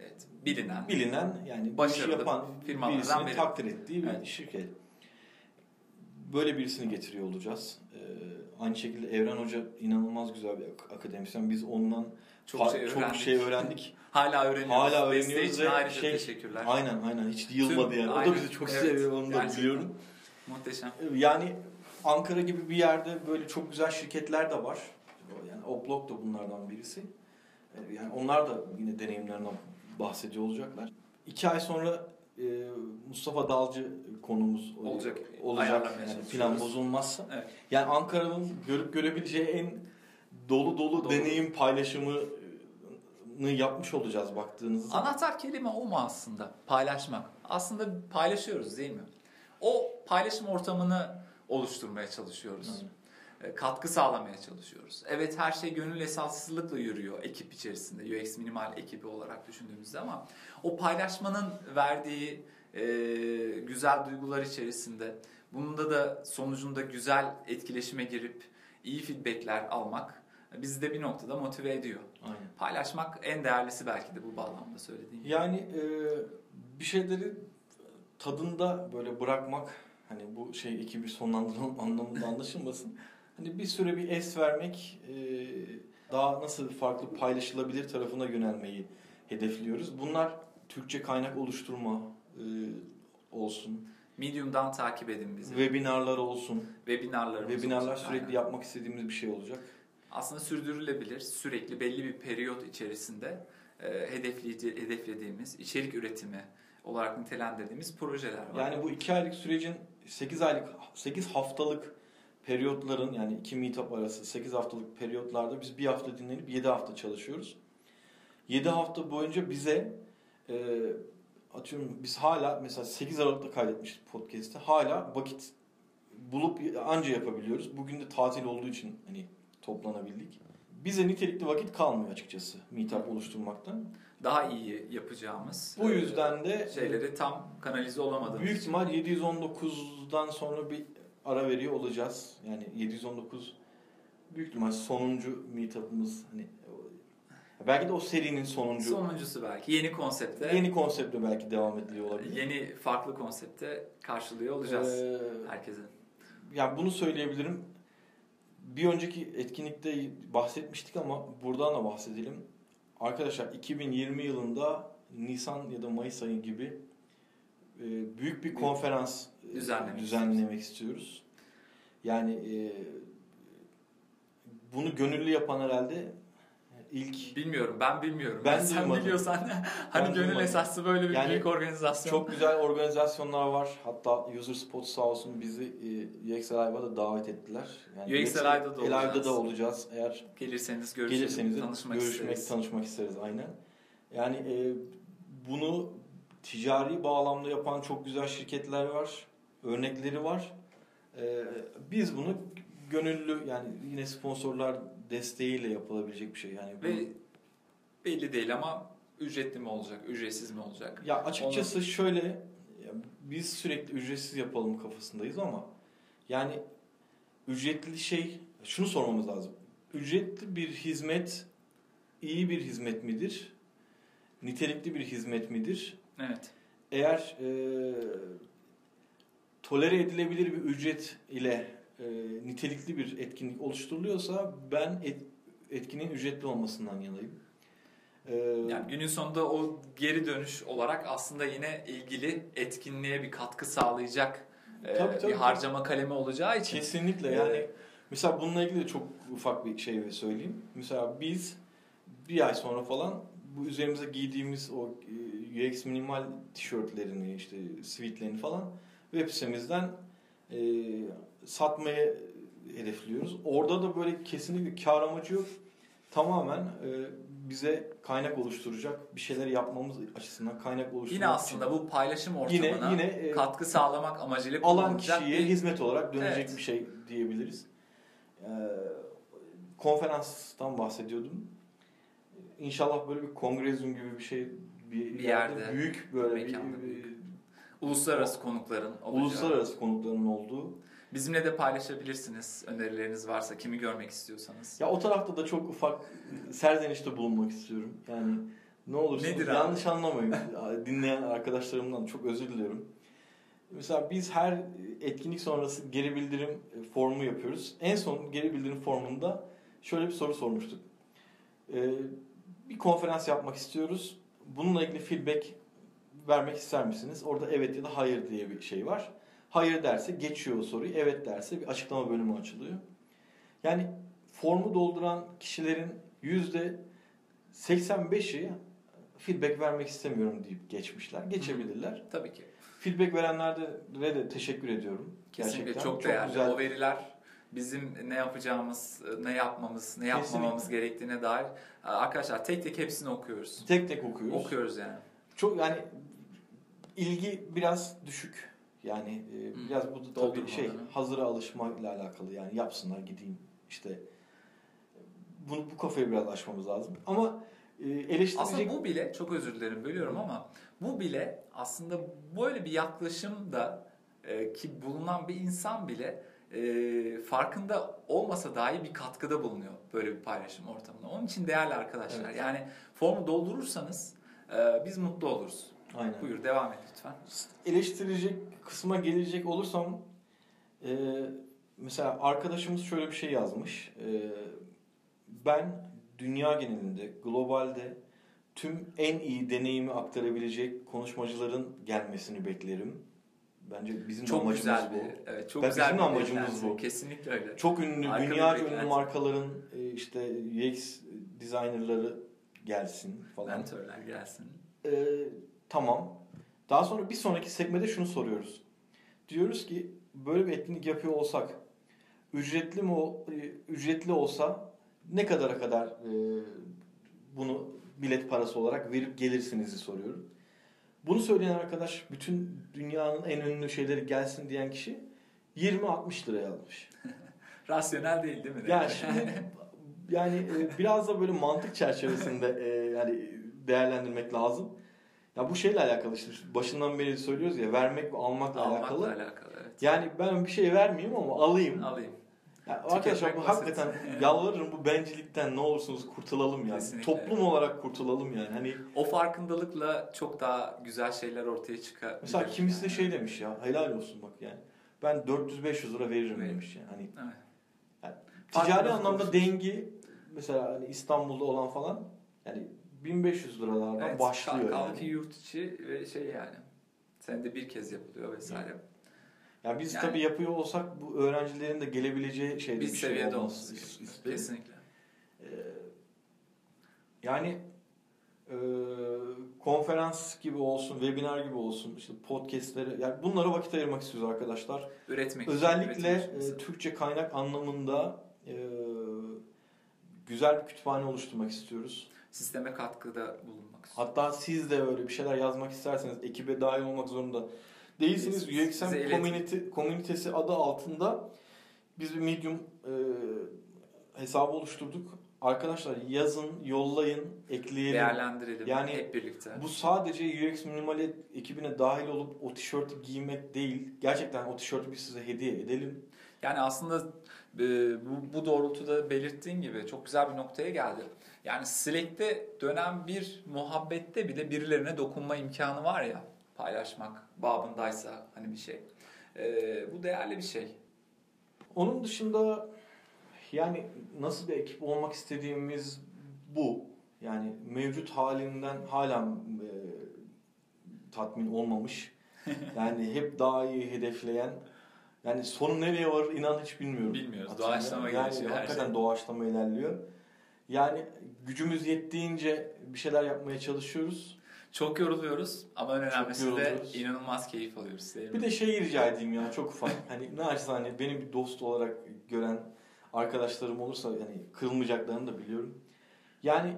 [SPEAKER 1] evet, bilinen.
[SPEAKER 2] bilinen yani
[SPEAKER 1] Başarılı
[SPEAKER 2] yapan
[SPEAKER 1] firmalardan
[SPEAKER 2] birisini
[SPEAKER 1] biri.
[SPEAKER 2] takdir ettiği bir
[SPEAKER 1] Evet.
[SPEAKER 2] şirket. Böyle birisini getiriyor olacağız. Ee, aynı şekilde Evren Hoca inanılmaz güzel bir ak- akademisyen. Biz ondan
[SPEAKER 1] çok şey
[SPEAKER 2] çok
[SPEAKER 1] öğrendik.
[SPEAKER 2] şey öğrendik.
[SPEAKER 1] Hala öğreniyoruz.
[SPEAKER 2] Hala
[SPEAKER 1] Desteği
[SPEAKER 2] öğreniyoruz
[SPEAKER 1] için
[SPEAKER 2] ve
[SPEAKER 1] ayrıca
[SPEAKER 2] şey-
[SPEAKER 1] teşekkürler.
[SPEAKER 2] Aynen aynen hiç yılmadı
[SPEAKER 1] Tüm-
[SPEAKER 2] yani. O
[SPEAKER 1] aynen.
[SPEAKER 2] da bizi çok
[SPEAKER 1] Evet,
[SPEAKER 2] seviyor onu da biliyorum.
[SPEAKER 1] Muhteşem.
[SPEAKER 2] Yani Ankara gibi bir yerde böyle çok güzel şirketler de var. Yani Oblok da bunlardan birisi. Ee, Yani onlar da yine deneyimlerinden bahsediyor olacaklar. İki ay sonra e, Mustafa Dalcı konumuz
[SPEAKER 1] Olacak.
[SPEAKER 2] olacak. Yani plan bozulmazsa.
[SPEAKER 1] Evet.
[SPEAKER 2] Yani Ankara'nın görüp görebileceği en dolu dolu,
[SPEAKER 1] Dolu.
[SPEAKER 2] deneyim paylaşımını yapmış olacağız baktığınızda.
[SPEAKER 1] Anahtar kelime o mu aslında? Paylaşmak. Aslında paylaşıyoruz değil mi? O paylaşım ortamını oluşturmaya çalışıyoruz. E, Katkı sağlamaya çalışıyoruz. Evet her şey gönül esaslılıkla yürüyor ekip içerisinde. UX minimal ekibi olarak düşündüğümüzde ama o paylaşmanın verdiği e, güzel duygular içerisinde bunun da sonucunda güzel etkileşime girip iyi feedbackler almak bizi de bir noktada motive ediyor.
[SPEAKER 2] Aynen.
[SPEAKER 1] Paylaşmak en değerlisi belki de bu bağlamda söylediğim gibi.
[SPEAKER 2] Yani e, bir şeyleri tadında böyle bırakmak hani bu şey ekibi sonlandıralım anlamında anlaşılmasın. Hani bir süre bir es vermek e, daha nasıl farklı paylaşılabilir tarafına yönelmeyi hedefliyoruz. Bunlar Türkçe kaynak oluşturma e, olsun,
[SPEAKER 1] Medium'dan takip edin bizi.
[SPEAKER 2] webinarlar olsun.
[SPEAKER 1] Webinarlarımız
[SPEAKER 2] Webinarlar
[SPEAKER 1] olacak,
[SPEAKER 2] sürekli
[SPEAKER 1] aynen.
[SPEAKER 2] yapmak istediğimiz bir şey olacak.
[SPEAKER 1] Aslında sürdürülebilir, sürekli belli bir periyot içerisinde e, hedefleyici, hedeflediğimiz, içerik üretimi olarak nitelendirdiğimiz projeler var.
[SPEAKER 2] Yani bu iki aylık sürecin 8 aylık 8 haftalık periyotların yani iki meetup arası 8 haftalık periyotlarda biz bir hafta dinlenip 7 hafta çalışıyoruz. 7 hafta boyunca bize e, atıyorum biz hala mesela 8 Aralık'ta kaydetmiştik podcast'te hala vakit bulup anca yapabiliyoruz. Bugün de tatil olduğu için hani toplanabildik. Bize nitelikli vakit kalmıyor açıkçası meetup oluşturmaktan.
[SPEAKER 1] Daha iyi yapacağımız
[SPEAKER 2] Bu
[SPEAKER 1] e,
[SPEAKER 2] yüzden de
[SPEAKER 1] şeyleri tam kanalize olamadığımız
[SPEAKER 2] Büyük ihtimal 719'dan sonra bir ara veriyor olacağız. Yani 719 büyük ihtimal sonuncu meetup'ımız hani belki de o serinin sonuncu
[SPEAKER 1] Sonuncusu belki yeni konsepte,
[SPEAKER 2] yeni konseptle belki devam ediliyor olabilir.
[SPEAKER 1] yeni farklı konsepte karşılıyor olacağız
[SPEAKER 2] Ee,
[SPEAKER 1] herkese.
[SPEAKER 2] yani bunu söyleyebilirim. Bir önceki etkinlikte bahsetmiştik ama buradan da bahsedelim. Arkadaşlar 2020 yılında Nisan ya da Mayıs ayı gibi e, büyük bir konferans e,
[SPEAKER 1] Düzenlemek
[SPEAKER 2] düzenlemek istiyoruz. Yani e, bunu gönüllü yapan herhalde ilk
[SPEAKER 1] Bilmiyorum, ben bilmiyorum.
[SPEAKER 2] Ben
[SPEAKER 1] Sen
[SPEAKER 2] duymadım.
[SPEAKER 1] biliyorsan hani
[SPEAKER 2] Ben
[SPEAKER 1] gönül
[SPEAKER 2] duymadım.
[SPEAKER 1] esaslı böyle bir
[SPEAKER 2] Yani
[SPEAKER 1] büyük organizasyon.
[SPEAKER 2] çok güzel organizasyonlar var. Hatta User Spot sağ olsun bizi e, UX Live'a da davet ettiler.
[SPEAKER 1] UX Live'da da olacağız.
[SPEAKER 2] da olacağız. Eğer
[SPEAKER 1] Gelirseniz
[SPEAKER 2] de
[SPEAKER 1] tanışmak
[SPEAKER 2] görüşmek,
[SPEAKER 1] isteriz.
[SPEAKER 2] tanışmak isteriz aynen. Yani e, bunu ticari bağlamda yapan çok güzel şirketler var. Örnekleri var. E, biz bunu gönüllü yani yine sponsorlar desteğiyle yapılabilecek bir şey. Yani bu-
[SPEAKER 1] Ve belli değil ama ücretli mi olacak, ücretsiz mi olacak?
[SPEAKER 2] Ya açıkçası şöyle ya biz sürekli ücretsiz yapalım kafasındayız ama yani ücretli şey şunu sormamız lazım. Ücretli bir hizmet iyi bir hizmet midir? Nitelikli bir hizmet midir?
[SPEAKER 1] Evet.
[SPEAKER 2] Eğer e, tolere edilebilir bir ücret ile e, nitelikli bir etkinlik oluşturuluyorsa ben et, etkinin ücretli olmasından yanayım. E,
[SPEAKER 1] Yani günün sonunda o geri dönüş olarak aslında yine ilgili etkinliğe bir katkı sağlayacak e,
[SPEAKER 2] Tabii,
[SPEAKER 1] bir harcama kalemi olacağı için
[SPEAKER 2] Kesinlikle yani Mesela bununla ilgili de çok ufak bir şey söyleyeyim. Mesela biz bir ay sonra falan bu üzerimize giydiğimiz o e, UX minimal tişörtlerini işte sweatlerini falan web sitemizden e, satmaya hedefliyoruz. Orada da böyle kesinlikle kar amacı yok. Tamamen e, bize kaynak oluşturacak bir şeyler yapmamız açısından kaynak oluşturmak
[SPEAKER 1] Yine aslında
[SPEAKER 2] için
[SPEAKER 1] bu paylaşım ortamına
[SPEAKER 2] yine, yine, e,
[SPEAKER 1] katkı sağlamak amacıyla
[SPEAKER 2] alan kişiye
[SPEAKER 1] bir...
[SPEAKER 2] hizmet olarak dönecek
[SPEAKER 1] Evet.
[SPEAKER 2] bir şey diyebiliriz. Ee, konferanstan bahsediyordum. İnşallah böyle bir kongrezyum gibi bir şey bir,
[SPEAKER 1] Bir yerde,
[SPEAKER 2] yerde büyük böyle bir, bir-
[SPEAKER 1] büyük. Uluslararası konukların olacağı.
[SPEAKER 2] uluslararası konukların olduğu.
[SPEAKER 1] Bizimle de paylaşabilirsiniz önerileriniz varsa kimi görmek istiyorsanız.
[SPEAKER 2] Ya o tarafta da çok ufak serzenişte bulunmak istiyorum. Yani ne olursa
[SPEAKER 1] Nedir abi?
[SPEAKER 2] yanlış anlamayın. Dinleyen arkadaşlarımdan çok özür diliyorum. Mesela biz her etkinlik sonrası geri bildirim formu yapıyoruz. En son geri bildirim formunda şöyle bir soru sormuştuk. Ee, bir konferans yapmak istiyoruz. Bununla ilgili feedback vermek ister misiniz? Orada evet ya da hayır diye bir şey var. Hayır derse geçiyor o soruyu. Evet derse bir açıklama bölümü açılıyor. Yani formu dolduran kişilerin yüzde 85'i feedback vermek istemiyorum deyip geçmişler. Geçebilirler.
[SPEAKER 1] Tabii ki.
[SPEAKER 2] Feedback verenlere de teşekkür ediyorum.
[SPEAKER 1] Kesinlikle
[SPEAKER 2] Gerçekten.
[SPEAKER 1] çok değerli.
[SPEAKER 2] güzel.
[SPEAKER 1] O veriler bizim ne yapacağımız, ne yapmamız, ne yapmamamız
[SPEAKER 2] Kesinlikle.
[SPEAKER 1] gerektiğine dair arkadaşlar tek tek hepsini okuyoruz.
[SPEAKER 2] Tek tek okuyoruz.
[SPEAKER 1] Okuyoruz yani.
[SPEAKER 2] Çok yani ilgi biraz düşük. Yani e, biraz bu da tabii şey hazıra alışmayla alakalı. Yani yapsınlar gideyim işte bunu bu kafayı biraz aşmamız lazım. Ama e, eleştirecek
[SPEAKER 1] Aslında bu bile, çok özür dilerim bölüyorum ama bu bile aslında böyle bir yaklaşım da e, ki bulunan bir insan bile e, farkında olmasa dahi bir katkıda bulunuyor böyle bir paylaşım ortamına. Onun için değerli arkadaşlar.
[SPEAKER 2] Evet.
[SPEAKER 1] Yani formu doldurursanız e, biz mutlu oluruz.
[SPEAKER 2] Aynen.
[SPEAKER 1] Buyur devam et lütfen.
[SPEAKER 2] eleştirecek kısma gelecek olursam e, mesela arkadaşımız şöyle bir şey yazmış. E, ben dünya genelinde, globalde tüm en iyi deneyimi aktarabilecek konuşmacıların gelmesini beklerim. Bence bizim
[SPEAKER 1] Çok
[SPEAKER 2] amacımız
[SPEAKER 1] güzel
[SPEAKER 2] bu.
[SPEAKER 1] bir, evet çok
[SPEAKER 2] Ben-
[SPEAKER 1] güzel
[SPEAKER 2] bizim
[SPEAKER 1] bir
[SPEAKER 2] amacımız bu.
[SPEAKER 1] Kesinlikle öyle.
[SPEAKER 2] Çok ünlü,
[SPEAKER 1] bir
[SPEAKER 2] dünya ünlü markaların e, işte UX designerları gelsin falan.
[SPEAKER 1] Mentörler gelsin.
[SPEAKER 2] Ee, tamam. Daha sonra bir sonraki sekmede şunu soruyoruz. Diyoruz ki böyle bir etkinlik yapıyor olsak ücretli mi e, ücretli olsa ne kadara kadar e, bunu bilet parası olarak verip gelirsinizi soruyorum. Bunu söyleyen arkadaş bütün dünyanın en ünlü şeyleri gelsin diyen kişi 20-60 liraya almış.
[SPEAKER 1] Rasyonel değil değil mi?
[SPEAKER 2] Yani şimdi yani e, biraz da böyle mantık çerçevesinde e, yani değerlendirmek lazım. Ya bu şeyle alakalı işte başından beri söylüyoruz ya vermek ve almakla,
[SPEAKER 1] Almakla
[SPEAKER 2] alakalı.
[SPEAKER 1] alakalı. evet.
[SPEAKER 2] Yani ben bir şey vermeyeyim ama alayım.
[SPEAKER 1] Alayım.
[SPEAKER 2] Ya arkadaşlar bu hakikaten yalvarırım bu bencillikten ne olursunuz kurtulalım yani.
[SPEAKER 1] Kesinlikle.
[SPEAKER 2] Toplum olarak kurtulalım yani. Hani
[SPEAKER 1] O farkındalıkla çok daha güzel şeyler ortaya çıkar.
[SPEAKER 2] mesela kimisi de şey demiş ya helal olsun bak yani. Ben 400-500 lira veririm
[SPEAKER 1] Evet.
[SPEAKER 2] demiş yani. Hani
[SPEAKER 1] Evet.
[SPEAKER 2] ticari
[SPEAKER 1] Farkındalık
[SPEAKER 2] anlamda
[SPEAKER 1] olsun.
[SPEAKER 2] dengi mesela hani İstanbul'da olan falan yani 1500 liralardan
[SPEAKER 1] Evet,
[SPEAKER 2] başlıyor
[SPEAKER 1] kal-
[SPEAKER 2] yani.
[SPEAKER 1] ki yurt içi ve şey yani. Senede bir kez yapılıyor vesaire.
[SPEAKER 2] Yani biz
[SPEAKER 1] Yani-
[SPEAKER 2] tabii yapıyor olsak bu öğrencilerin de gelebileceği şeyde
[SPEAKER 1] Bir
[SPEAKER 2] bir şey
[SPEAKER 1] seviyede
[SPEAKER 2] olması istiyorum.
[SPEAKER 1] Kesinlikle.
[SPEAKER 2] Ee, yani e, konferans gibi olsun, webinar gibi olsun, işte podcastleri, yani bunlara vakit ayırmak istiyoruz arkadaşlar.
[SPEAKER 1] Üretmek
[SPEAKER 2] Özellikle
[SPEAKER 1] üretim için
[SPEAKER 2] e. Türkçe kaynak anlamında e, güzel bir kütüphane oluşturmak istiyoruz.
[SPEAKER 1] Sisteme katkıda bulunmak istiyoruz.
[SPEAKER 2] Hatta siz de öyle bir şeyler yazmak isterseniz ekibe dahil olmak zorunda değilsiniz.
[SPEAKER 1] Bize
[SPEAKER 2] UXM. Community, komünitesi adı altında biz bir Medium e, hesabı oluşturduk. Arkadaşlar yazın, yollayın, ekleyelim.
[SPEAKER 1] Değerlendirelim
[SPEAKER 2] Yani
[SPEAKER 1] hep birlikte.
[SPEAKER 2] Bu sadece UX Minimal ekibine dahil olup o tişörtü giymek değil. Gerçekten o tişörtü biz size hediye edelim.
[SPEAKER 1] Yani aslında e, bu, bu doğrultuda belirttiğin gibi çok güzel bir noktaya geldi. Yani Slack'te dönen bir muhabbette bile birilerine dokunma imkanı var ya paylaşmak babındaysa hani bir şey. E, bu değerli bir şey.
[SPEAKER 2] Onun dışında yani nasıl bir ekip olmak istediğimiz bu. Yani mevcut halinden hala e, tatmin olmamış. Yani hep daha iyi hedefleyen Yani sonu nereye varır inan hiç bilmiyorum.
[SPEAKER 1] Bilmiyoruz.
[SPEAKER 2] Aslında.
[SPEAKER 1] Doğaçlama
[SPEAKER 2] yani
[SPEAKER 1] gelişiyor her şey.
[SPEAKER 2] doğaçlama ilerliyor. Yani gücümüz yettiğince bir şeyler yapmaya çalışıyoruz.
[SPEAKER 1] Çok yoruluyoruz ama en önemlisi de inanılmaz keyif alıyoruz.
[SPEAKER 2] Bir de şey rica edeyim ya çok ufak. Hani naçizane beni bir dost olarak gören arkadaşlarım olursa yani kırılmayacaklarını da biliyorum. Yani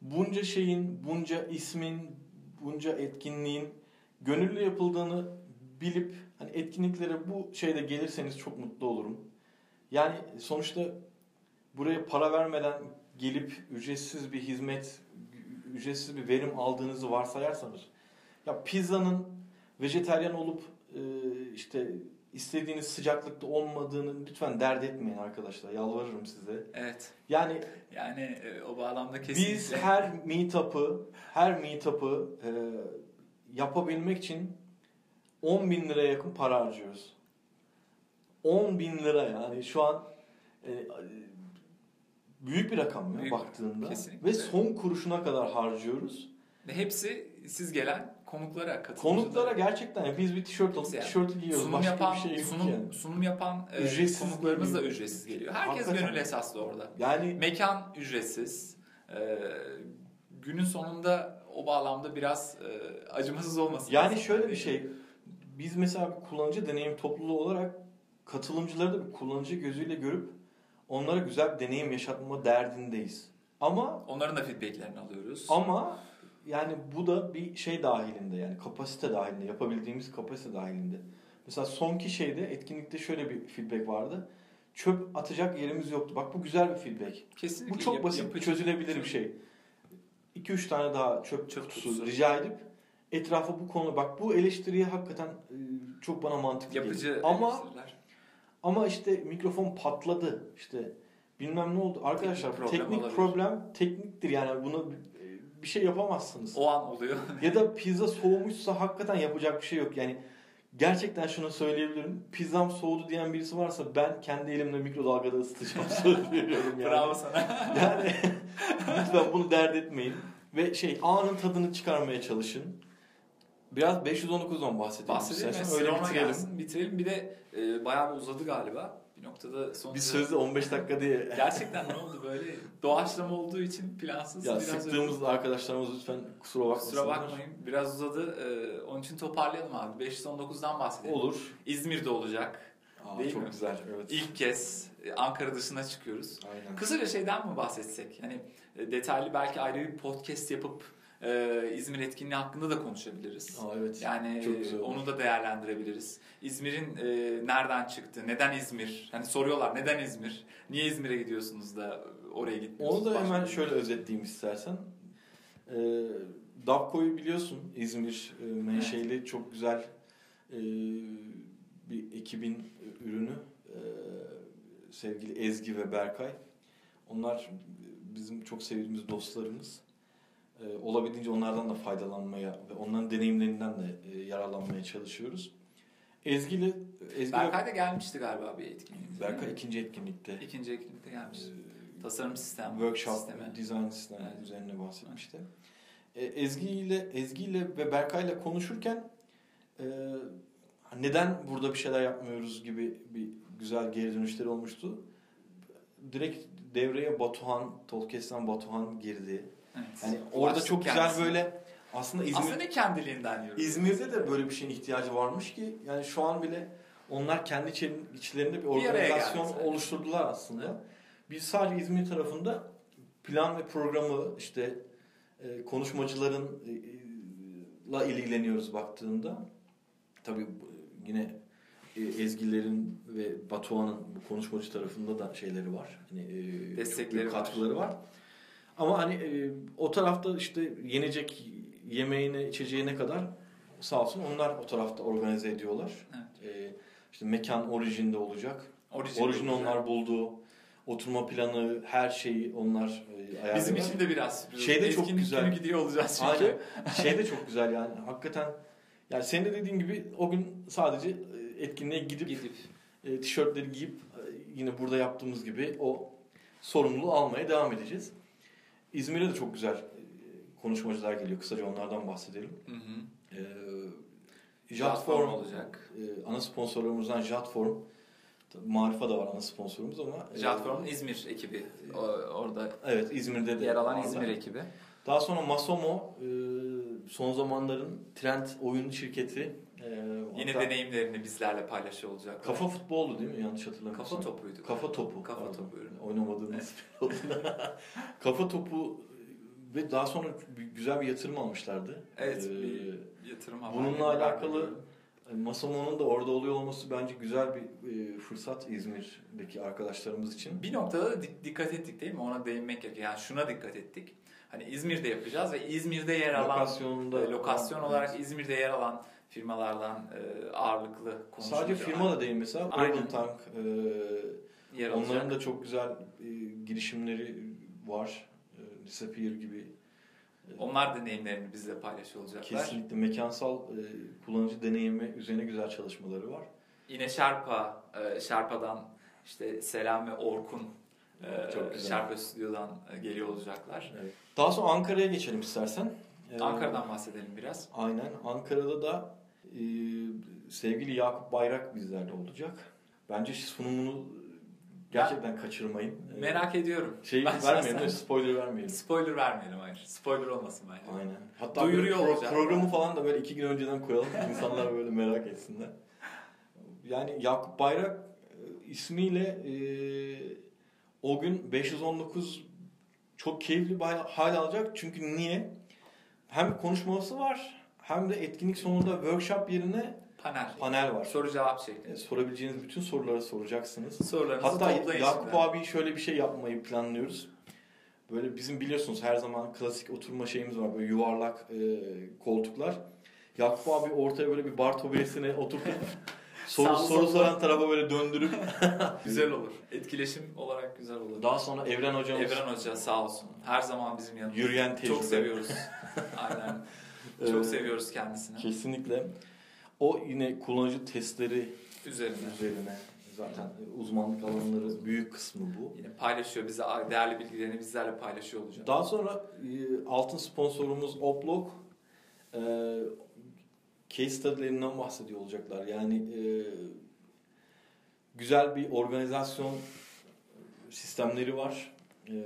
[SPEAKER 2] bunca şeyin, bunca ismin, bunca etkinliğin gönüllü yapıldığını bilip hani etkinliklere bu şeyde gelirseniz çok mutlu olurum. Yani sonuçta buraya para vermeden gelip ücretsiz bir hizmet, ücretsiz bir verim aldığınızı varsayarsanız ya pizzanın vejeteryan olup işte istediğiniz sıcaklıkta olmadığını lütfen dert etmeyin arkadaşlar. Yalvarırım size.
[SPEAKER 1] Evet.
[SPEAKER 2] Yani
[SPEAKER 1] Yani e, o bağlamda kesinlikle.
[SPEAKER 2] biz her meetup'ı her meetup'ı e, yapabilmek için 10 bin liraya yakın para harcıyoruz. 10 bin lira yani şu an e, büyük bir rakam ya
[SPEAKER 1] Büyük,
[SPEAKER 2] baktığında
[SPEAKER 1] kesinlikle.
[SPEAKER 2] ve son kuruşuna kadar harcıyoruz.
[SPEAKER 1] Ve hepsi siz gelen konuklara katılımcılara.
[SPEAKER 2] Konuklara gerçekten biz bir tişört alıp
[SPEAKER 1] Yani
[SPEAKER 2] tişört giyiyoruz.
[SPEAKER 1] sunum
[SPEAKER 2] Başka
[SPEAKER 1] yapan,
[SPEAKER 2] bir şey yok
[SPEAKER 1] sunum,
[SPEAKER 2] yani.
[SPEAKER 1] sunum yapan e, konuklarımız da
[SPEAKER 2] geliyor.
[SPEAKER 1] ücretsiz geliyor. Herkes
[SPEAKER 2] Hakikaten.
[SPEAKER 1] gönül esaslı orada.
[SPEAKER 2] Yani
[SPEAKER 1] Mekan ücretsiz. E, günün sonunda o bağlamda biraz e, acımasız olmasın.
[SPEAKER 2] yani
[SPEAKER 1] lazım.
[SPEAKER 2] şöyle bir şey. Biz mesela bir kullanıcı deneyim topluluğu olarak katılımcıları da bir kullanıcı gözüyle görüp onlara güzel bir deneyim yaşatma derdindeyiz. Ama
[SPEAKER 1] Onların da feedbacklerini alıyoruz.
[SPEAKER 2] ama yani bu da bir şey dahilinde yani kapasite dahilinde yapabildiğimiz kapasite dahilinde. Mesela sonki şeyde etkinlikte şöyle bir feedback vardı. Çöp atacak yerimiz yoktu. Bak bu güzel bir feedback.
[SPEAKER 1] Kesinlikle
[SPEAKER 2] Bu çok
[SPEAKER 1] yap-
[SPEAKER 2] basit,
[SPEAKER 1] yapıcı-
[SPEAKER 2] çözülebilir bir şey. 2-3 tane daha çöp,
[SPEAKER 1] Çöp
[SPEAKER 2] kutusu,
[SPEAKER 1] kutusu.
[SPEAKER 2] rica edip etrafa bu konu bak bu eleştiriye hakikaten e, çok bana mantıklı
[SPEAKER 1] Yapıcı
[SPEAKER 2] geliyor. Ama ama işte mikrofon patladı. İşte bilmem ne oldu. Arkadaşlar
[SPEAKER 1] Teknik
[SPEAKER 2] teknik
[SPEAKER 1] problem
[SPEAKER 2] problem,
[SPEAKER 1] olabilir.
[SPEAKER 2] tekniktir yani bunu bir şey yapamazsınız.
[SPEAKER 1] O an oluyor.
[SPEAKER 2] Ya da pizza soğumuşsa hakikaten yapacak bir şey yok. Yani gerçekten şunu söyleyebilirim. Pizzam soğudu diyen birisi varsa ben kendi elimle mikrodalgada ısıtacağım söz veriyorum yani.
[SPEAKER 1] Bravo sana.
[SPEAKER 2] Yani lütfen bunu dert etmeyin. Ve şey anın tadını çıkarmaya çalışın. Biraz 519'dan bahsedelim.
[SPEAKER 1] Bahsedelim. Öyle
[SPEAKER 2] bitirelim.
[SPEAKER 1] gelsin. Bitirelim. Bir de e, bayağı bir uzadı galiba. Bir noktada sonuçta...
[SPEAKER 2] Bir sözde 15 dakika diye.
[SPEAKER 1] Gerçekten ne oldu böyle? Doğaçlama olduğu için plansız
[SPEAKER 2] Ya
[SPEAKER 1] biraz
[SPEAKER 2] sıktığımız arkadaşlarımız lütfen kusura
[SPEAKER 1] öyle.
[SPEAKER 2] bakmasınlar.
[SPEAKER 1] Kusura bakmayın. Biraz uzadı. Ee, onun için toparlayalım abi. 519'dan bahsedelim.
[SPEAKER 2] Olur.
[SPEAKER 1] İzmir'de olacak.
[SPEAKER 2] Aa,
[SPEAKER 1] Değil
[SPEAKER 2] çok
[SPEAKER 1] mi?
[SPEAKER 2] güzel. Evet.
[SPEAKER 1] İlk kez e, Ankara dışına çıkıyoruz.
[SPEAKER 2] Aynen.
[SPEAKER 1] Kısaca şeyden mi bahsetsek? Hani e, detaylı belki ayrı bir podcast yapıp e, İzmir etkinliği hakkında da konuşabiliriz.
[SPEAKER 2] Aa, evet.
[SPEAKER 1] Yani e, onu da değerlendirebiliriz. İzmir'in e, nereden çıktı? Neden İzmir? Hani soruyorlar neden İzmir? Niye İzmir'e gidiyorsunuz da oraya gitmiyorsunuz?
[SPEAKER 2] Onu da hemen şöyle özetleyeyim istersen. Ee, Davko'yu biliyorsun İzmir e, menşeli çok güzel e, bir ekibin ürünü e, sevgili Ezgi ve Berkay. Onlar bizim çok sevdiğimiz dostlarımız. E, olabildiğince onlardan da faydalanmaya ve onların deneyimlerinden de e, yararlanmaya çalışıyoruz. Ezgi ile Ezgi
[SPEAKER 1] Berkay da gelmişti galiba bir etkinliğe.
[SPEAKER 2] Berkay ikinci etkinlikte
[SPEAKER 1] İkinci etkinlikte gelmiş.
[SPEAKER 2] e,
[SPEAKER 1] Tasarım sistemi.
[SPEAKER 2] workshop,
[SPEAKER 1] sistemi.
[SPEAKER 2] design sistemi
[SPEAKER 1] Evet.
[SPEAKER 2] üzerine bahsetmişti. E, Ezgi ile Ezgi ile ve Berkay ile konuşurken e, neden burada bir şeyler yapmıyoruz gibi bir güzel geri dönüşleri olmuştu. Direkt devreye Batuhan, Tolkes'ten Batuhan girdi.
[SPEAKER 1] Evet.
[SPEAKER 2] Yani orada
[SPEAKER 1] Ulaştık
[SPEAKER 2] çok güzel
[SPEAKER 1] kendisine.
[SPEAKER 2] böyle aslında İzmir
[SPEAKER 1] Aslında kendiliğinden yürüdü.
[SPEAKER 2] İzmir'de de böyle bir şeyin ihtiyacı varmış ki yani şu an bile onlar kendi içlerinde bir
[SPEAKER 1] Bir
[SPEAKER 2] organizasyon
[SPEAKER 1] geldi.
[SPEAKER 2] oluşturdular aslında.
[SPEAKER 1] Evet.
[SPEAKER 2] Biz sadece İzmir tarafında plan ve programı işte e, konuşmacıların e, e, la ilgileniyoruz baktığında. Tabii yine Ezgilerin ve Batuhan'ın konuşmacı tarafında da şeyleri var. Çok
[SPEAKER 1] Destekleri
[SPEAKER 2] büyük
[SPEAKER 1] var.
[SPEAKER 2] katkıları var. Ama hani e, o tarafta işte yenecek yemeğine, içeceğine kadar sağ olsun onlar o tarafta organize ediyorlar.
[SPEAKER 1] Evet.
[SPEAKER 2] E, işte mekan orijinde olacak.
[SPEAKER 1] Orijin
[SPEAKER 2] Orijin onlar buldu. Oturma planı, her şeyi onlar e, ayarlıyorlar.
[SPEAKER 1] Bizim için de biraz.
[SPEAKER 2] Şey de çok güzel.
[SPEAKER 1] gidiyor olacağız çünkü.
[SPEAKER 2] Aynen. Şey de çok güzel yani. Hakikaten yani senin de dediğin gibi o gün sadece e, etkinliğe gidip,
[SPEAKER 1] Gidip.
[SPEAKER 2] e, tişörtleri giyip e, yine burada yaptığımız gibi o sorumluluğu almaya devam edeceğiz. İzmir'e de çok güzel e, konuşmacılar geliyor. Kısaca onlardan bahsedelim.
[SPEAKER 1] Hı hı.
[SPEAKER 2] E, Jatform
[SPEAKER 1] olacak.
[SPEAKER 2] e, ana sponsorlarımızdan Jatform. Marifa da var ana sponsorumuz ama. e,
[SPEAKER 1] Jatform'un İzmir ekibi o- orada
[SPEAKER 2] Evet İzmir'de de
[SPEAKER 1] yer alan
[SPEAKER 2] varlar.
[SPEAKER 1] İzmir ekibi.
[SPEAKER 2] Daha sonra Masomo e, son zamanların trend oyun şirketi. E,
[SPEAKER 1] Yine
[SPEAKER 2] hatta
[SPEAKER 1] deneyimlerini bizlerle paylaşıyor olacak.
[SPEAKER 2] Kafa futboldu değil mi? Yanlış hatırlamıyorsam.
[SPEAKER 1] Kafa topuydu.
[SPEAKER 2] Kafa topu.
[SPEAKER 1] Kafa
[SPEAKER 2] pardon.
[SPEAKER 1] topu ürünü.
[SPEAKER 2] Oynamadığımız oldu. Kafa topu ve daha sonra güzel bir yatırım almışlardı.
[SPEAKER 1] Evet,
[SPEAKER 2] Ee,
[SPEAKER 1] bir yatırım
[SPEAKER 2] bununla alakalı
[SPEAKER 1] biliyorum.
[SPEAKER 2] Masamo'nun da orada oluyor olması bence güzel bir e, fırsat İzmir'deki arkadaşlarımız için.
[SPEAKER 1] Bir noktada da dik- dikkat ettik değil mi? Ona değinmek gerekiyor. Yani şuna dikkat ettik. Hani İzmir'de yapacağız ve İzmir'de yer alan
[SPEAKER 2] Lokasyonunda
[SPEAKER 1] e, lokasyon
[SPEAKER 2] Evet.
[SPEAKER 1] olarak İzmir'de yer alan firmalardan e, ağırlıklı konuşulacak.
[SPEAKER 2] Sadece firma da değil mesela. Dragon Tank e,
[SPEAKER 1] yer
[SPEAKER 2] onların
[SPEAKER 1] alacak.
[SPEAKER 2] da çok güzel e, girişimleri var. E, Disappear gibi. E,
[SPEAKER 1] Onlar deneyimlerini bizle paylaşıyor olacaklar.
[SPEAKER 2] Kesinlikle mekansal e, kullanıcı deneyimi üzerine güzel çalışmaları var.
[SPEAKER 1] Yine Şerpa, e, Şerpa'dan işte Selam ve Orkun e,
[SPEAKER 2] Çok güzel.
[SPEAKER 1] Şerpa Stüdyo'dan e, geliyor olacaklar.
[SPEAKER 2] Evet. Daha sonra Ankara'ya geçelim istersen. Ee,
[SPEAKER 1] Ankara'dan bahsedelim biraz.
[SPEAKER 2] Aynen. Ankara'da da e, sevgili Yakup Bayrak bizlerle olacak. Bence sunumunu gerçekten kaçırmayın. Ee,
[SPEAKER 1] Merak ediyorum.
[SPEAKER 2] Şeyi
[SPEAKER 1] Ben
[SPEAKER 2] vermeyelim, mi? spoiler vermeyelim.
[SPEAKER 1] Spoiler vermeyelim hayır. Spoiler olmasın bence.
[SPEAKER 2] Aynen. Hatta
[SPEAKER 1] Duyuruyor
[SPEAKER 2] pro-
[SPEAKER 1] olacak.
[SPEAKER 2] programı falan da böyle iki gün önceden koyalım. insanlar böyle merak etsinler. Yani Yakup Bayrak e, ismiyle e, o gün 519 çok keyifli bir hal alacak. Çünkü niye? Hem konuşması var hem de etkinlik sonunda workshop yerine
[SPEAKER 1] Panel.
[SPEAKER 2] panel var.
[SPEAKER 1] Soru cevap şeklinde.
[SPEAKER 2] Sorabileceğiniz bütün soruları soracaksınız.
[SPEAKER 1] Sorularınızı
[SPEAKER 2] Hatta
[SPEAKER 1] toplayın
[SPEAKER 2] Yakup
[SPEAKER 1] şimdi.
[SPEAKER 2] abi şöyle bir şey yapmayı planlıyoruz. Böyle bizim biliyorsunuz her zaman klasik oturma şeyimiz var. Böyle yuvarlak e, koltuklar. Yakup abi ortaya böyle bir bar taburesine oturtup soru, soru soran tarafa böyle döndürüp
[SPEAKER 1] Güzel olur. Etkileşim olarak güzel olur.
[SPEAKER 2] daha sonra Evren hocamız
[SPEAKER 1] Evren Hoca sağ olsun. Her zaman bizim yanımızda.
[SPEAKER 2] yürüyen tecrübe.
[SPEAKER 1] Çok seviyoruz. Aynen.
[SPEAKER 2] Ee,
[SPEAKER 1] Çok seviyoruz kendisini.
[SPEAKER 2] Kesinlikle. O yine kullanıcı testleri
[SPEAKER 1] Üzerine.
[SPEAKER 2] üzerine zaten uzmanlık alanları büyük kısmı bu.
[SPEAKER 1] Yine paylaşıyor bize değerli bilgilerini bizlerle paylaşıyor olacak.
[SPEAKER 2] Daha sonra e, altın sponsorumuz Oplog e, case study'lerinden bahsediyor olacaklar. Yani e, güzel bir organizasyon sistemleri var. E,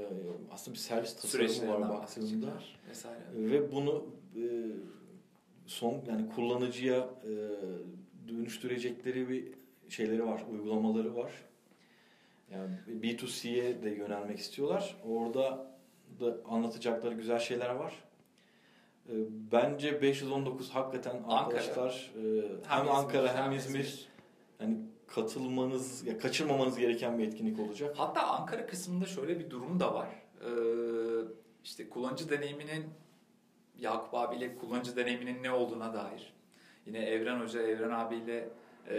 [SPEAKER 2] aslında bir servis tasarımı var
[SPEAKER 1] bahsedecekler vesaire.
[SPEAKER 2] Ve bunu e, son yani kullanıcıya e, dönüştürecekleri bir şeyleri var, uygulamaları var. Yani B2C'ye de yönelmek istiyorlar. Orada da anlatacakları güzel şeyler var. E, bence 519 hakikaten
[SPEAKER 1] Ankara.
[SPEAKER 2] arkadaşlar e, hem,
[SPEAKER 1] İzmir,
[SPEAKER 2] Ankara hem İzmir yani katılmanız ya kaçırmamanız gereken bir etkinlik olacak.
[SPEAKER 1] Hatta Ankara kısmında şöyle bir durum da var. Ee, işte kullanıcı deneyiminin Yakup abiyle kullanıcı deneyiminin ne olduğuna dair. Yine Evren Hoca, Evren abiyle e,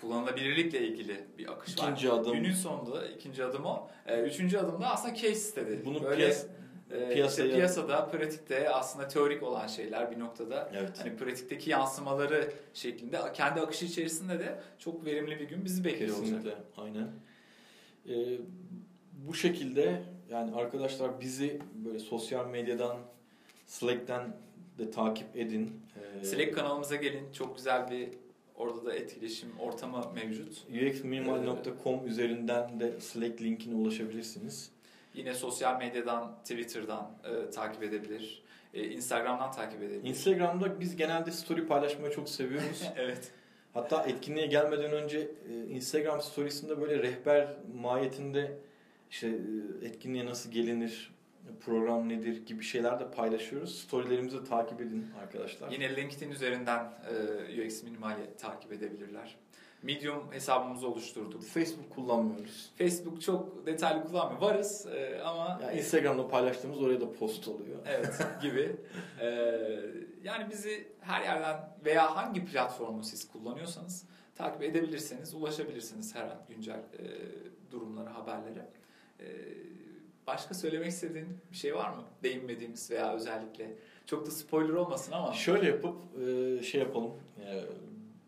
[SPEAKER 1] kullanılabilirlikle ilgili bir akış var.
[SPEAKER 2] İkinci adım.
[SPEAKER 1] Günün sonunda ikinci adım o. E, üçüncü adımda aslında case study.
[SPEAKER 2] Bunu
[SPEAKER 1] Böyle,
[SPEAKER 2] piyas-
[SPEAKER 1] e,
[SPEAKER 2] piyasaya-
[SPEAKER 1] işte piyasada, pratikte aslında teorik olan şeyler bir noktada
[SPEAKER 2] Evet.
[SPEAKER 1] hani pratikteki yansımaları şeklinde kendi akışı içerisinde de çok verimli bir gün bizi bekliyor olacak.
[SPEAKER 2] Kesinlikle, aynen. Ee, bu şekilde yani arkadaşlar bizi böyle sosyal medyadan, Slack'ten de takip edin. Ee,
[SPEAKER 1] Slack kanalımıza gelin. Çok güzel bir orada da etkileşim ortamı mevcut.
[SPEAKER 2] uxminimal.com üzerinden de Slack linkine ulaşabilirsiniz.
[SPEAKER 1] Yine sosyal medyadan, Twitter'dan e, takip edebilir. E, Instagram'dan takip edebilir.
[SPEAKER 2] Instagram'da biz genelde story paylaşmayı çok seviyoruz.
[SPEAKER 1] evet.
[SPEAKER 2] Hatta etkinliğe gelmeden önce e, Instagram storiesinde böyle rehber mahiyetinde işte e, etkinliğe nasıl gelinir, program nedir gibi şeyler de paylaşıyoruz. Storylerimizi takip edin arkadaşlar.
[SPEAKER 1] Yine LinkedIn üzerinden e, UX Minimal'i takip edebilirler. Medium hesabımızı oluşturduk.
[SPEAKER 2] Facebook kullanmıyoruz.
[SPEAKER 1] Facebook çok detaylı kullanmıyor. Varız e, ama
[SPEAKER 2] Yani Instagram'da paylaştığımız oraya da post oluyor.
[SPEAKER 1] Evet gibi. Ee, yani bizi her yerden veya hangi platformu siz kullanıyorsanız takip edebilirsiniz, ulaşabilirsiniz her an güncel e, durumlara, haberlere. E, başka söylemek istediğin bir şey var mı? Değinmediğimiz veya özellikle çok da spoiler olmasın ama
[SPEAKER 2] Şöyle yapıp e, şey yapalım. e,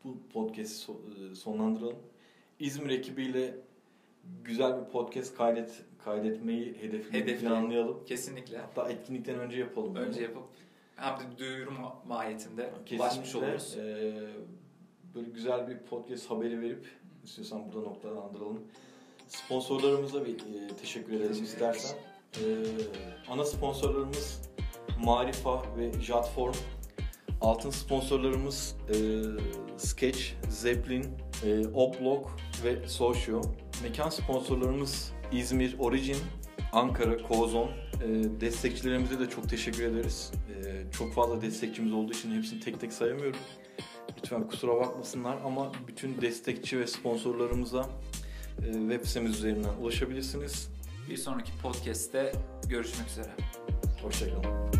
[SPEAKER 2] Bu podcast'i e, sonlandıralım. İzmir ekibiyle güzel bir podcast kaydet kaydetmeyi hedefleyelim, planlayalım.
[SPEAKER 1] kesinlikle
[SPEAKER 2] Hatta etkinlikten önce yapalım. bunu.
[SPEAKER 1] önce yapıp hem de duyuru ma- mahiyetinde ulaşmış oluruz.
[SPEAKER 2] e, böyle güzel bir podcast haberi verip istiyorsan burada noktalandıralım. Sponsorlarımıza bir e, teşekkür edelim
[SPEAKER 1] Teşekkür
[SPEAKER 2] istersen. E, ana sponsorlarımız Marifa ve Jatform. Altın sponsorlarımız e, Sketch, Zeppelin, e, Oblok ve Socio. Mekan sponsorlarımız İzmir Origin, Ankara Kozon. E, destekçilerimize de çok teşekkür ederiz. E, çok fazla destekçimiz olduğu için hepsini tek tek sayamıyorum. Lütfen kusura bakmasınlar ama bütün destekçi ve sponsorlarımıza web sitemiz üzerinden ulaşabilirsiniz.
[SPEAKER 1] Bir sonraki podcast'te görüşmek üzere.
[SPEAKER 2] Hoşçakalın.